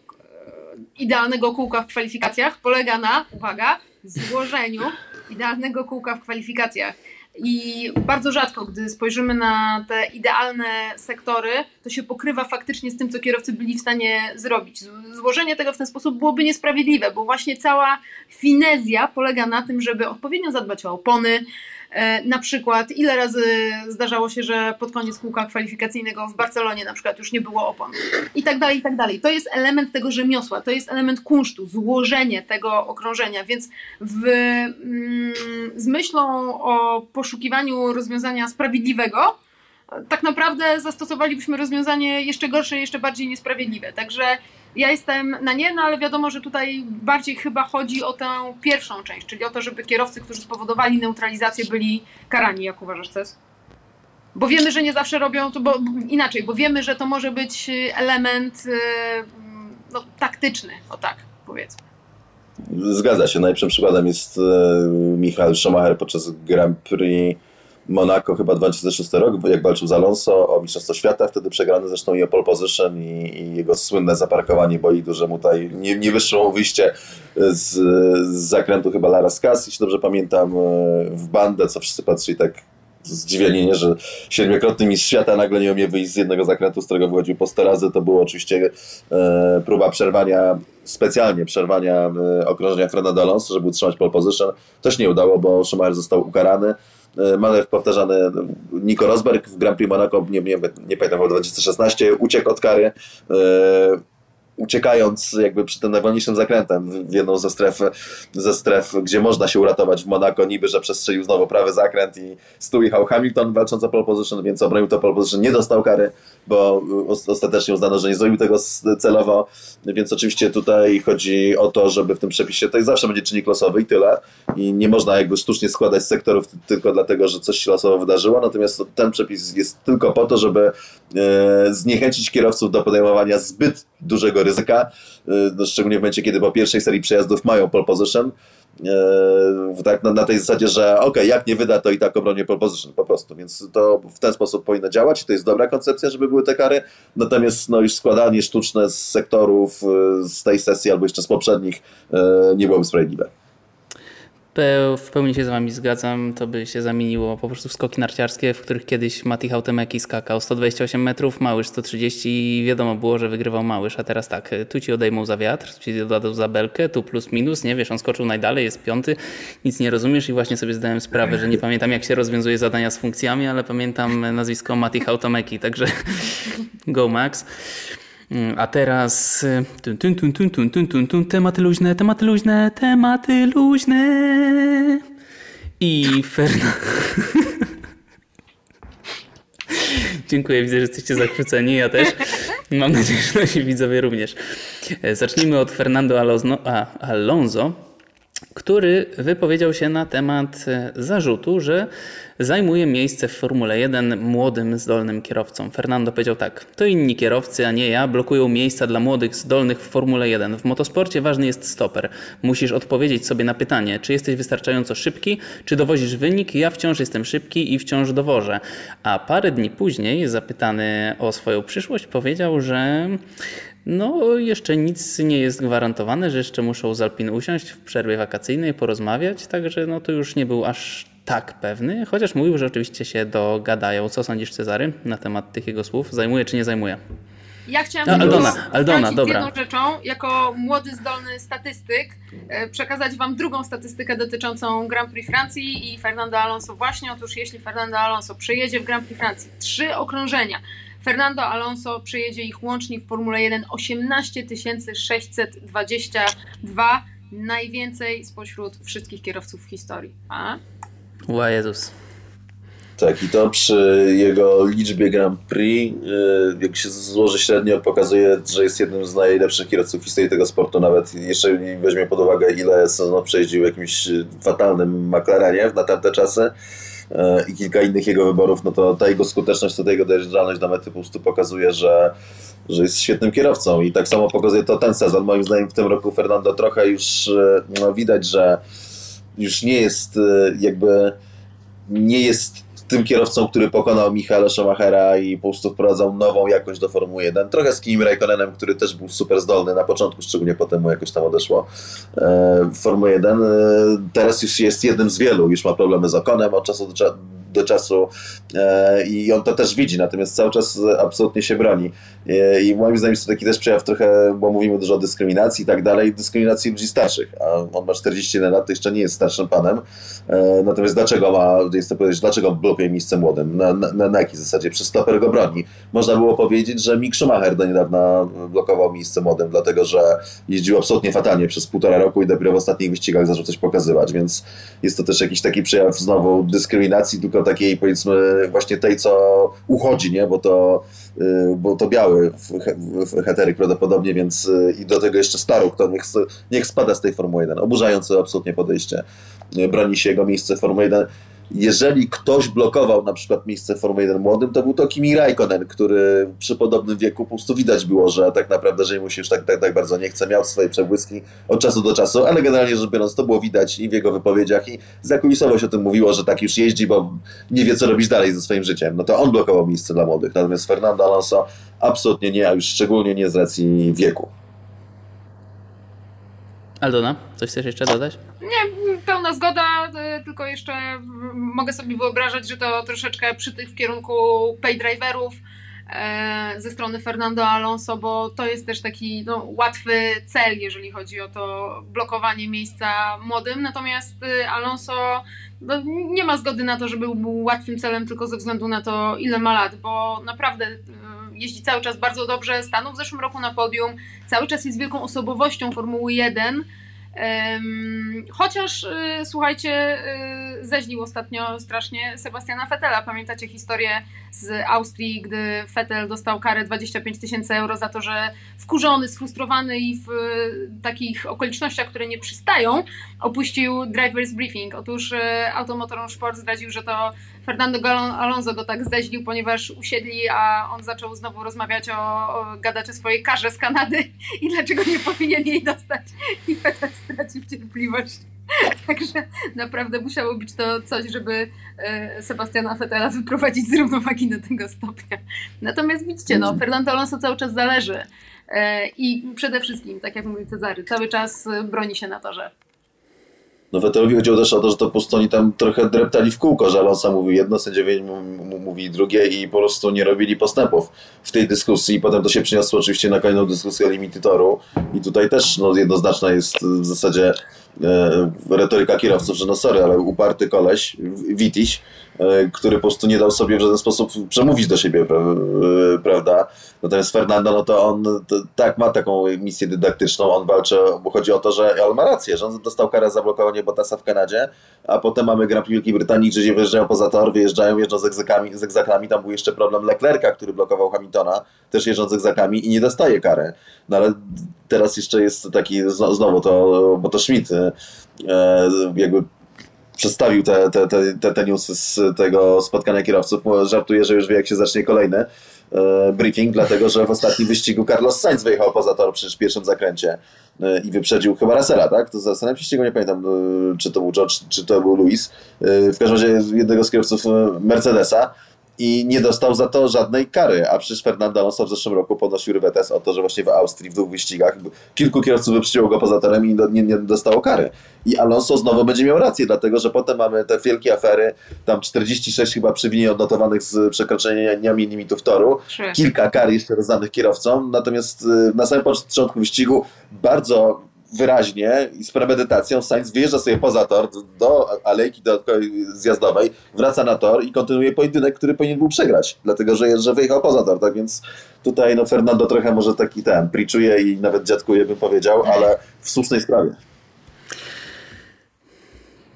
idealnego kółka w kwalifikacjach polega na, uwaga, złożeniu idealnego kółka w kwalifikacjach. I bardzo rzadko, gdy spojrzymy na te idealne sektory, to się pokrywa faktycznie z tym, co kierowcy byli w stanie zrobić. Złożenie tego w ten sposób byłoby niesprawiedliwe, bo właśnie cała finezja polega na tym, żeby odpowiednio zadbać o opony, na przykład, ile razy zdarzało się, że pod koniec kółka kwalifikacyjnego w Barcelonie na przykład już nie było opon i tak dalej, i tak dalej. To jest element tego rzemiosła, to jest element kunsztu, złożenie tego okrążenia, więc w, mm, z myślą o poszukiwaniu rozwiązania sprawiedliwego, tak naprawdę zastosowalibyśmy rozwiązanie jeszcze gorsze, jeszcze bardziej niesprawiedliwe. Także ja jestem na nie, no ale wiadomo, że tutaj bardziej chyba chodzi o tę pierwszą część, czyli o to, żeby kierowcy, którzy spowodowali neutralizację, byli karani, jak uważasz, Ces? Bo wiemy, że nie zawsze robią to, bo inaczej, bo wiemy, że to może być element y, no, taktyczny, o tak powiedzmy. Zgadza się. Najlepszym przykładem jest e, Michael Schumacher podczas Grand Prix Monaco chyba 2006 rok, jak walczył z Alonso o Mistrzostwo Świata, wtedy przegrany zresztą i o pole position i, i jego słynne zaparkowanie bolidu, że mu tutaj nie, nie wyszło wyjście z, z zakrętu chyba Lara Skas, jeśli dobrze pamiętam, e, w bandę, co wszyscy patrzyli tak zdziwieni, nie, że siedmiokrotny mistrz świata nagle nie umie wyjść z jednego zakrętu, z którego wychodził po 100 razy. To było oczywiście e, próba przerwania, specjalnie przerwania e, okrążenia Fernando Alonso, żeby utrzymać pole position. Się nie udało, bo Schumacher został ukarany. E, manewr powtarzany Nico Rosberg w Grand Prix Monaco, nie, nie, nie pamiętam, w 2016, uciekł od kary. Uciekając jakby przy tym najwolniejszym zakrętem w jedną ze stref, ze stref, gdzie można się uratować w Monako, niby, że przestrzelił znowu prawy zakręt i stół jechał Hamilton walcząc o pole position, więc obronił to pole position, nie dostał kary, bo ostatecznie uznano, że nie zrobił tego celowo, więc oczywiście tutaj chodzi o to, żeby w tym przepisie, to zawsze będzie czynnik losowy i tyle. I nie można jakby sztucznie składać sektorów tylko dlatego, że coś się losowo wydarzyło, natomiast ten przepis jest tylko po to, żeby e, zniechęcić kierowców do podejmowania zbyt dużego ryzyka, y, no, szczególnie w momencie, kiedy po pierwszej serii przejazdów mają pole position, y, tak na, na tej zasadzie, że ok, jak nie wyda, to i tak obronię pole position po prostu, więc to w ten sposób powinno działać i to jest dobra koncepcja, żeby były te kary, natomiast no już składanie sztuczne z sektorów y, z tej sesji albo jeszcze z poprzednich nie byłoby sprawiedliwe. W pełni się z Wami zgadzam. To by się zamieniło po prostu w skoki narciarskie, w których kiedyś Mati Hautemeki skakał 128 metrów, Małysz 130 i wiadomo było, że wygrywał Małysz. A teraz tak, tu Ci odejmą za wiatr, tu Ci dodadzą za belkę, tu plus minus, nie wiesz, on skoczył najdalej, jest piąty, nic nie rozumiesz i właśnie sobie zdałem sprawę, że nie pamiętam jak się rozwiązuje zadania z funkcjami, ale pamiętam nazwisko Mati Hautemeki, także (laughs) go Max. A teraz tun, tun, tun, tun, tun, tun, tun, tun, tematy luźne, tematy luźne, tematy luźne. I Fernando. (laughs) Dziękuję, widzę, że jesteście zachwyceni, ja też. Mam nadzieję, że nasi widzowie również. E, Zacznijmy od Fernando Alonso, a, Alonso, który wypowiedział się na temat e, zarzutu, że zajmuje miejsce w Formule 1 młodym, zdolnym kierowcom. Fernando powiedział tak: To inni kierowcy, a nie ja, blokują miejsca dla młodych, zdolnych w Formule 1. W motosporcie ważny jest stoper. Musisz odpowiedzieć sobie na pytanie, czy jesteś wystarczająco szybki, czy dowozisz wynik. Ja wciąż jestem szybki i wciąż dowożę. A parę dni później, zapytany o swoją przyszłość, powiedział, że. No, jeszcze nic nie jest gwarantowane, że jeszcze muszą z Alpin usiąść w przerwie wakacyjnej, porozmawiać, także no to już nie był aż tak pewny, chociaż mówił, że oczywiście się dogadają. Co sądzisz, Cezary, na temat tych jego słów? Zajmuje czy nie zajmuje? Ja chciałam No, Aldona, Aldona, dobra. jedną rzeczą, jako młody, zdolny statystyk, e, przekazać Wam drugą statystykę dotyczącą Grand Prix Francji i Fernando Alonso właśnie. Otóż jeśli Fernando Alonso przejedzie w Grand Prix Francji trzy okrążenia, Fernando Alonso przejedzie ich łącznie w Formule 1 18 622, najwięcej spośród wszystkich kierowców w historii. A? Ła Jezus. Tak, i to przy jego liczbie Grand Prix, yy, jak się złoży średnio, pokazuje, że jest jednym z najlepszych kierowców w historii tego sportu. Nawet jeszcze weźmie pod uwagę, ile sezonów przejeździł w jakimś y, fatalnym McLarenie na tamte czasy i kilka innych jego wyborów, no to ta jego skuteczność, to ta jego dojeżdżalność do mety po prostu pokazuje, że, że jest świetnym kierowcą. I tak samo pokazuje to ten sezon. Moim zdaniem w tym roku Fernando trochę już yy, no, widać, że już nie jest yy, jakby nie jest tym kierowcą, który pokonał Michaela Schumachera i po prostu wprowadzał nową jakość do Formuły 1. Trochę z Kimi Raikkonenem, który też był super zdolny na początku, szczególnie potem mu jakoś tam odeszło e, w Formuły 1. E, teraz już jest jednym z wielu, już ma problemy z Okonem od czasu do, cza- do czasu e, i on to też widzi, natomiast cały czas absolutnie się broni. E, I moim zdaniem jest to taki też przejaw trochę, bo mówimy dużo o dyskryminacji i tak dalej, dyskryminacji ludzi starszych, a on ma 41 lat, to jeszcze nie jest starszym panem. E, Natomiast dlaczego ma, jest to powiedzieć, dlaczego blokuje miejsce młodym? Na, na, na jakiej zasadzie? Przez stoper go broni. Można było powiedzieć, że Mick Schumacher do niedawna blokował miejsce młodym, dlatego że jeździł absolutnie fatalnie przez półtora roku i dopiero w ostatnich wyścigach zaczął coś pokazywać, więc jest to też jakiś taki przejaw znowu dyskryminacji, tylko takiej powiedzmy właśnie tej, co uchodzi, nie? Bo to, y, bo to biały w- heteryk prawdopodobnie, więc y, i do tego jeszcze staruk, to niech, niech spada z tej Formuły 1. Oburzające absolutnie podejście broni się jego miejsce w Formule 1. Jeżeli ktoś blokował na przykład miejsce w Formule 1 młodym, to był to Kimi Raikkonen, który przy podobnym wieku po prostu widać było, że tak naprawdę, że mu się już tak, tak, tak bardzo nie chce, miał swoje przebłyski od czasu do czasu, ale generalnie rzecz biorąc to było widać i w jego wypowiedziach i zakulisowo się o tym mówiło, że tak już jeździ, bo nie wie co robić dalej ze swoim życiem. No to on blokował miejsce dla młodych, natomiast Fernando Alonso absolutnie nie, a już szczególnie nie z racji wieku. Aldona, coś chcesz jeszcze dodać? Pełna zgoda, y, tylko jeszcze mm, mogę sobie wyobrażać, że to troszeczkę przytyk w kierunku paydriverów e, ze strony Fernando Alonso, bo to jest też taki no, łatwy cel, jeżeli chodzi o to blokowanie miejsca młodym. Natomiast y, Alonso no, nie ma zgody na to, żeby był łatwym celem tylko ze względu na to, ile ma lat, bo naprawdę y, jeździ cały czas bardzo dobrze, stanął w zeszłym roku na podium, cały czas jest wielką osobowością Formuły 1. Chociaż y, słuchajcie, y, zeźlił ostatnio strasznie Sebastiana Fettela. Pamiętacie historię z Austrii, gdy Fettel dostał karę 25 tysięcy euro za to, że wkurzony, sfrustrowany i w y, takich okolicznościach, które nie przystają, opuścił driver's briefing. Otóż y, Automotor Sport zdradził, że to Fernando Alonso go tak zeźlił, ponieważ usiedli, a on zaczął znowu rozmawiać o, o swojej karze z Kanady i dlaczego nie powinien jej dostać. I Fettel stracił cierpliwość. (laughs) Także naprawdę musiało być to coś, żeby e, Sebastiana Fettela wyprowadzić z równowagi do tego stopnia. Natomiast widzicie, no, Fernando Alonso cały czas zależy. E, I przede wszystkim, tak jak mówi Cezary, cały czas e, broni się na torze. No Wettelowi chodziło też o to, że to po prostu oni tam trochę dreptali w kółko, że Alonso mówi jedno, sędziowie mówi drugie i po prostu nie robili postępów w tej dyskusji. Potem to się przyniosło oczywiście na kolejną dyskusję o limity toru. I tutaj też no, jednoznaczna jest w zasadzie e, retoryka kierowców, że no sorry, ale uparty koleś, Witiś, który po prostu nie dał sobie w żaden sposób przemówić do siebie, e, prawda? Natomiast Fernando, no to on tak ma taką misję dydaktyczną, on walczy, bo chodzi o to, że on ma rację, że on dostał karę za blokowanie Bottasa w Kanadzie, a potem mamy Grand Prix Wielkiej Brytanii, gdzie wyjeżdżają poza tor, wyjeżdżają, jeżdżą z egzakami, z tam był jeszcze problem Leclerca, który blokował Hamiltona, też jeżdżąc z egzakami i nie dostaje kary. No ale teraz jeszcze jest taki, zno- znowu to, bo to Schmidt e, jakby przedstawił te, te, te, te, newsy z tego spotkania kierowców. Żartuję, że już wie, jak się zacznie kolejny e, briefing, dlatego że w ostatnim wyścigu Carlos Sainz wyjechał poza tor przy pierwszym zakręcie e, i wyprzedził chyba Russella, tak? To zastanawiam się, ścigu, nie pamiętam, e, czy to był George, czy to był Luis. W każdym razie jednego z kierowców Mercedesa i nie dostał za to żadnej kary, a przecież Fernando Alonso w zeszłym roku podnosił rywetę o to, że właśnie w Austrii w dwóch wyścigach kilku kierowców wyprzedziło go poza torem i nie, nie dostało kary. I Alonso znowu będzie miał rację, dlatego że potem mamy te wielkie afery, tam 46 chyba przewinień odnotowanych z przekroczeniami limitów toru, kilka kar jeszcze rozdanych kierowcom, natomiast y, na samym początku wyścigu bardzo wyraźnie i z premedytacją Sainz wyjeżdża sobie poza tor do alejki dodatkowej zjazdowej, wraca na tor i kontynuuje pojedynek, który powinien był przegrać, dlatego że, że wyjechał poza tor, tak więc tutaj no Fernando trochę może taki ten, priczuje i nawet dziadkuje bym powiedział, ale w słusznej sprawie.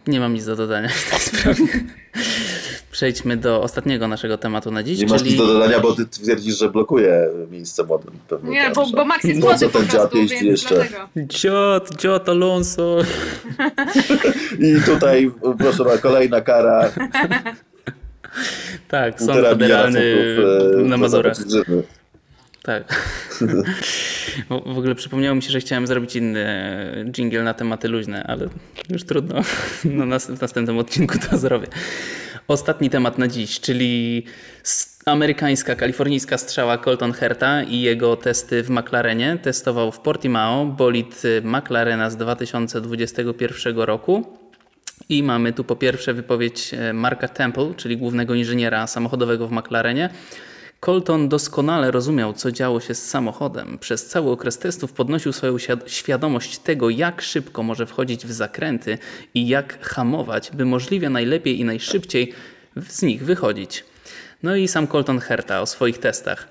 Nie mam nic do dodania (laughs) w tej sprawie. Przejdźmy do ostatniego naszego tematu na dziś, Nie masz czyli nic do dodania, bo ty twierdzisz, że blokuje miejsce młodym. Pewnie Nie, bo, bo Max jest młody co po ten dziad jeździ jeszcze? Dziot, Dziot Alonso. I tutaj proszę kolejna kara. Tak, sąd federalny e, na Mazurach. Tak. (laughs) W ogóle przypomniało mi się, że chciałem zrobić inny jingle na tematy luźne, ale już trudno. (laughs) No, w następnym odcinku to zrobię. Ostatni temat na dziś, czyli amerykańska, kalifornijska strzała Colton Herta i jego testy w McLarenie. Testował w Portimao bolid y, McLarena z 2021 roku. I mamy tu po pierwsze wypowiedź e, Marka Temple, czyli głównego inżyniera samochodowego w McLarenie. Colton doskonale rozumiał, co działo się z samochodem. Przez cały okres testów podnosił swoją świadomość tego, jak szybko może wchodzić w zakręty i jak hamować, by możliwie najlepiej i najszybciej z nich wychodzić. No i sam Colton Herta o swoich testach.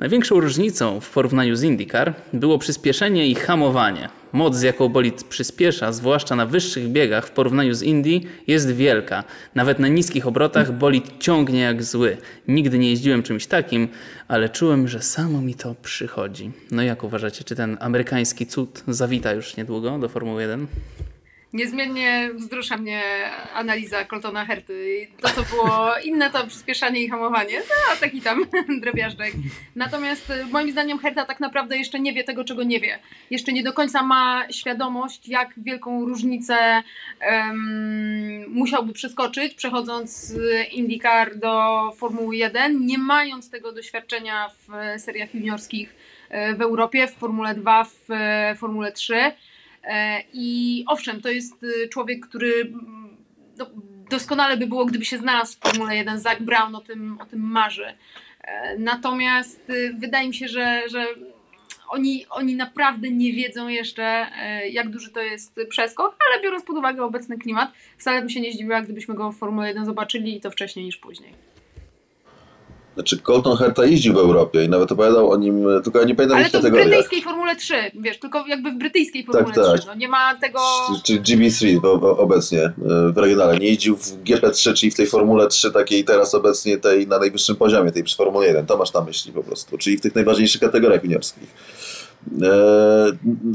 Największą różnicą w porównaniu z IndyCar było przyspieszenie i hamowanie. Moc, z jaką bolid przyspiesza, zwłaszcza na wyższych biegach w porównaniu z Indy, jest wielka. Nawet na niskich obrotach bolid ciągnie jak zły. Nigdy nie jeździłem czymś takim, ale czułem, że samo mi to przychodzi. No jak uważacie, czy ten amerykański cud zawita już niedługo do Formuły 1? Niezmiennie wzrusza mnie analiza Coltona Herty. To, co było inne, to przyspieszanie i hamowanie. No, taki tam (laughs) drobiażdżek. Natomiast y, moim zdaniem Herta tak naprawdę jeszcze nie wie tego, czego nie wie. Jeszcze nie do końca ma świadomość, jak wielką różnicę em, musiałby przeskoczyć, przechodząc z IndyCar do Formuły 1, nie mając tego doświadczenia w seriach juniorskich e, w Europie, w Formule 2, w e, Formule 3. E, I owszem, to jest y, człowiek, który mm, no, doskonale by było, gdyby się znalazł w Formule 1. Zach Brown o tym, o tym marzy. E, Natomiast y, wydaje mi się, że, że oni, oni naprawdę nie wiedzą jeszcze, e, jak duży to jest przeskok, ale biorąc pod uwagę obecny klimat, wcale bym się nie zdziwiła, gdybyśmy go w Formule 1 zobaczyli i to wcześniej niż później. Znaczy Colton Herta jeździł w Europie i nawet opowiadał o nim, tylko ja nie pamiętam Ale to w brytyjskiej Formule 3, wiesz, tylko jakby w brytyjskiej Formule tak. 3. No nie ma tego... Czy GB3 bo- bo obecnie e, w regionale. Nie jeździł w GP3, czyli w tej Formule 3 takiej teraz obecnie tej na najwyższym poziomie, tej przy Formule 1. To masz na myśli po prostu, czyli w tych najważniejszych kategoriach juniorskich. E,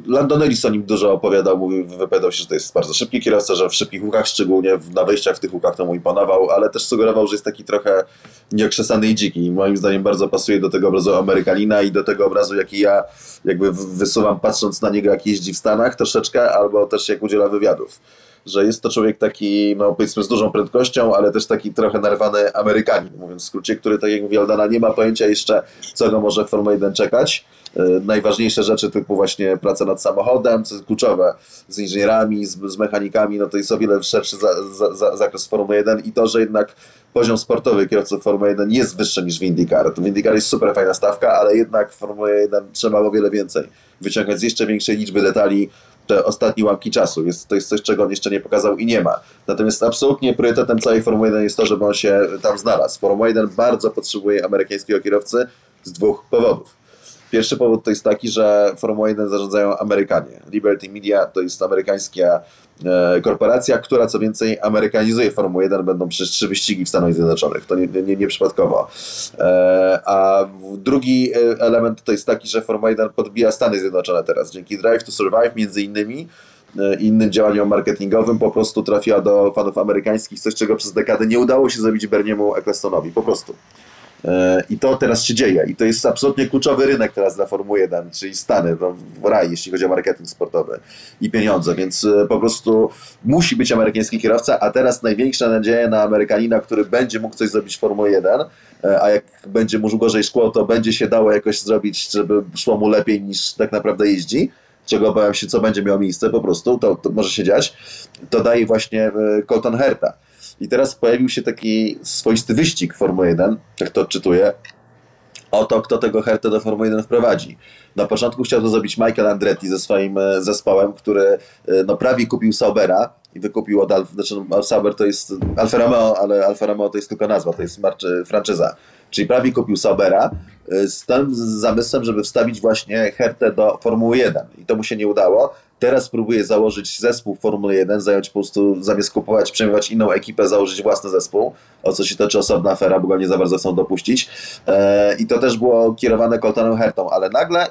Landon Ellis o nim dużo opowiadał, mówił, wypowiadał się, że to jest bardzo szybki kierowca, że w szybkich łukach, szczególnie na wejściach w tych łukach to mu imponował, ale też sugerował, że jest taki trochę nieokrzesany i dziki. I moim zdaniem bardzo pasuje do tego obrazu Amerykanina i do tego obrazu, jaki ja jakby wysuwam patrząc na niego, jak jeździ w Stanach troszeczkę, albo też jak udziela wywiadów. Że jest to człowiek taki, no powiedzmy z dużą prędkością, ale też taki trochę narwany Amerykanin, mówiąc w skrócie, który, tak jak mówi Aldana, nie ma pojęcia jeszcze, co go może w Formule 1 czekać. E, Najważniejsze rzeczy typu właśnie praca nad samochodem, co jest kluczowe, z inżynierami, z, z mechanikami, no to jest o wiele szerszy za, za, za, zakres Formuły 1 i to, że jednak poziom sportowy kierowców Formuły 1 jest wyższy niż w IndyCar. To w IndyCar jest super fajna stawka, ale jednak w Formule 1 trzeba o wiele więcej. Wyciągać z jeszcze większej liczby detali te ostatnie łamki czasu. Jest, to jest coś, czego on jeszcze nie pokazał i nie ma. Natomiast absolutnie priorytetem całej Formuły 1 jest to, żeby on się tam znalazł. Formuła 1 bardzo potrzebuje amerykańskiego kierowcy z dwóch powodów. Pierwszy powód to jest taki, że Formuła 1 zarządzają Amerykanie. Liberty Media to jest amerykańska korporacja, która co więcej amerykanizuje Formułę 1. Będą przecież trzy wyścigi w Stanach Zjednoczonych. To nie, nie, nie. E, a drugi e, element to jest taki, że Formuła 1 podbija Stany Zjednoczone teraz. Dzięki Drive to Survive między innymi e, innym działaniom marketingowym po prostu trafiła do fanów amerykańskich, coś czego przez dekadę nie udało się zrobić Berniemu Ecclestonowi. Po prostu. E, I to teraz się dzieje. I to jest absolutnie kluczowy rynek teraz dla Formuły 1, czyli Stany, no, raj, jeśli chodzi o marketing sportowy i pieniądze. Więc e, po prostu musi być amerykański kierowca, a teraz największa nadzieja na Amerykanina, który będzie mógł coś zrobić w Formule 1, e, a jak będzie mu gorzej szkło, to będzie się dało jakoś zrobić, żeby szło mu lepiej niż tak naprawdę jeździ czego obawiam się, co będzie miało miejsce po prostu, to, to może się dziać, to daje właśnie Colton Herta. I teraz pojawił się taki swoisty wyścig Formuły 1, jak to odczytuję, o to, kto tego Hertę do Formuły 1 wprowadzi. Na początku chciał to zrobić Michael Andretti ze swoim e, zespołem, który e, no, prawie kupił Saubera i wykupił od Alfa, znaczy no, Sauber to jest Alfa Romeo, ale Alfa Romeo to jest tylko nazwa, to jest franczyza. Czyli prawie kupił Saubera e, z tym zamysłem, żeby wstawić właśnie Hertę do Formuły 1 i to mu się nie udało. Teraz próbuje założyć zespół Formuły 1, zająć po prostu, zamiast kupować, przejmować inną ekipę, założyć własny zespół, o co się toczy osobna afera, bo go nie za bardzo chcą dopuścić. E, I to też było kierowane Coltonem Hertą, ale nagle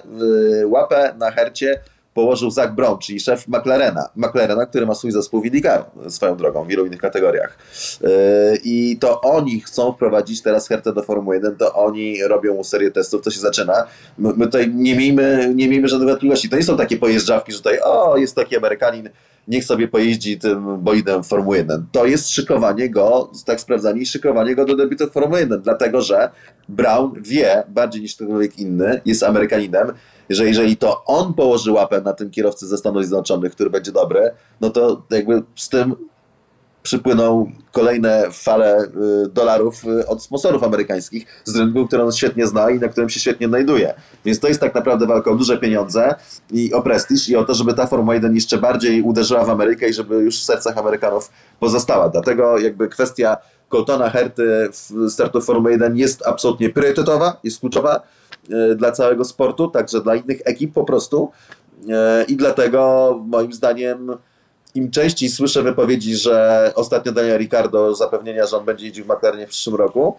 łapę na Hercie położył Zach Brown, czyli szef McLarena, McLarena, który ma swój zespół w IndyCar swoją drogą w wielu innych kategoriach. Yy, I to oni chcą wprowadzić teraz Hertę do Formuły 1, to oni robią serię testów, to się zaczyna. My, my tutaj nie miejmy, nie miejmy żadnych wątpliwości. To nie są takie pojeżdżawki, że tutaj o, jest taki Amerykanin, niech sobie pojeździ tym bolidem Formuły 1. To jest szykowanie go, tak sprawdzanie i szykowanie go do debiutu Formuły 1, dlatego że Brown wie, bardziej niż ktokolwiek inny, jest Amerykaninem, że jeżeli to on położy łapę na tym kierowcy ze Stanów Zjednoczonych, który będzie dobry, no to jakby z tym przypłyną kolejne fale y, dolarów y, od sponsorów amerykańskich z rynku, który on świetnie zna i na którym się świetnie znajduje. Więc to jest tak naprawdę walka o duże pieniądze i o prestiż i o to, żeby ta Formuła 1 jeszcze bardziej uderzyła w Amerykę i żeby już w sercach Amerykanów pozostała. Dlatego jakby kwestia Coltona Herty w startu Formuły 1 jest absolutnie priorytetowa, jest kluczowa dla całego sportu, także dla innych ekip po prostu. I dlatego moim zdaniem im częściej słyszę wypowiedzi, że ostatnio Daniel Ricardo zapewnienia, że on będzie jeździł w McLarenie w przyszłym roku,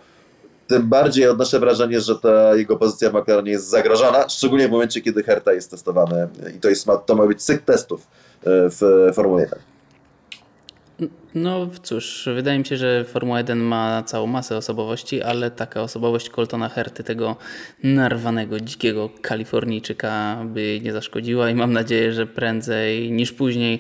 tym bardziej odnoszę wrażenie, że ta jego pozycja w McLarenie jest zagrożona, szczególnie w momencie, kiedy Herta jest testowany i to, jest, to ma być cykl testów e, w Formule 1. No cóż, wydaje mi się, że Formuła 1 ma całą masę osobowości, ale taka osobowość Coltona Herty, tego narwanego, dzikiego Kalifornijczyka by nie zaszkodziła i mam nadzieję, że prędzej niż później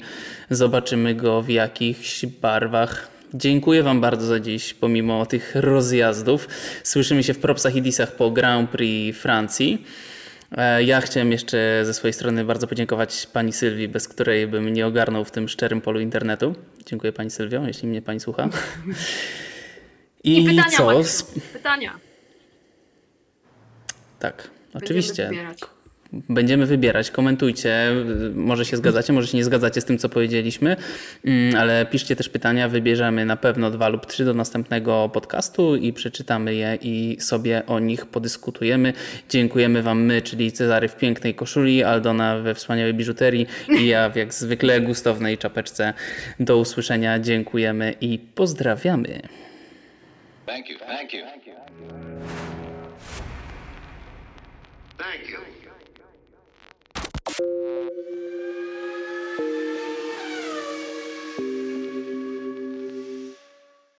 zobaczymy go w jakichś barwach. Dziękuję Wam bardzo za dziś, pomimo tych rozjazdów. Słyszymy się w propsach i disach po Grand Prix Francji. E, ja chciałem jeszcze ze swojej strony bardzo podziękować pani Sylwii, bez której bym nie ogarnął w tym szczerym polu internetu. Dziękuję pani Sylwio, jeśli mnie pani słucha. (laughs) I, I pytania, co? Maciu, pytania. Tak, oczywiście. Wybierać będziemy wybierać. Komentujcie, może się zgadzacie, może się nie zgadzacie z tym, co powiedzieliśmy, mm, ale piszcie też pytania, wybierzemy na pewno dwa lub trzy do następnego podcastu i przeczytamy je i sobie o nich podyskutujemy. Dziękujemy Wam my, czyli Cezary w pięknej koszuli, Aldona we wspaniałej biżuterii i ja jak zwykle gustownej czapeczce. Do usłyszenia, dziękujemy i pozdrawiamy. Thank you. Thank you. Thank you. Thank you.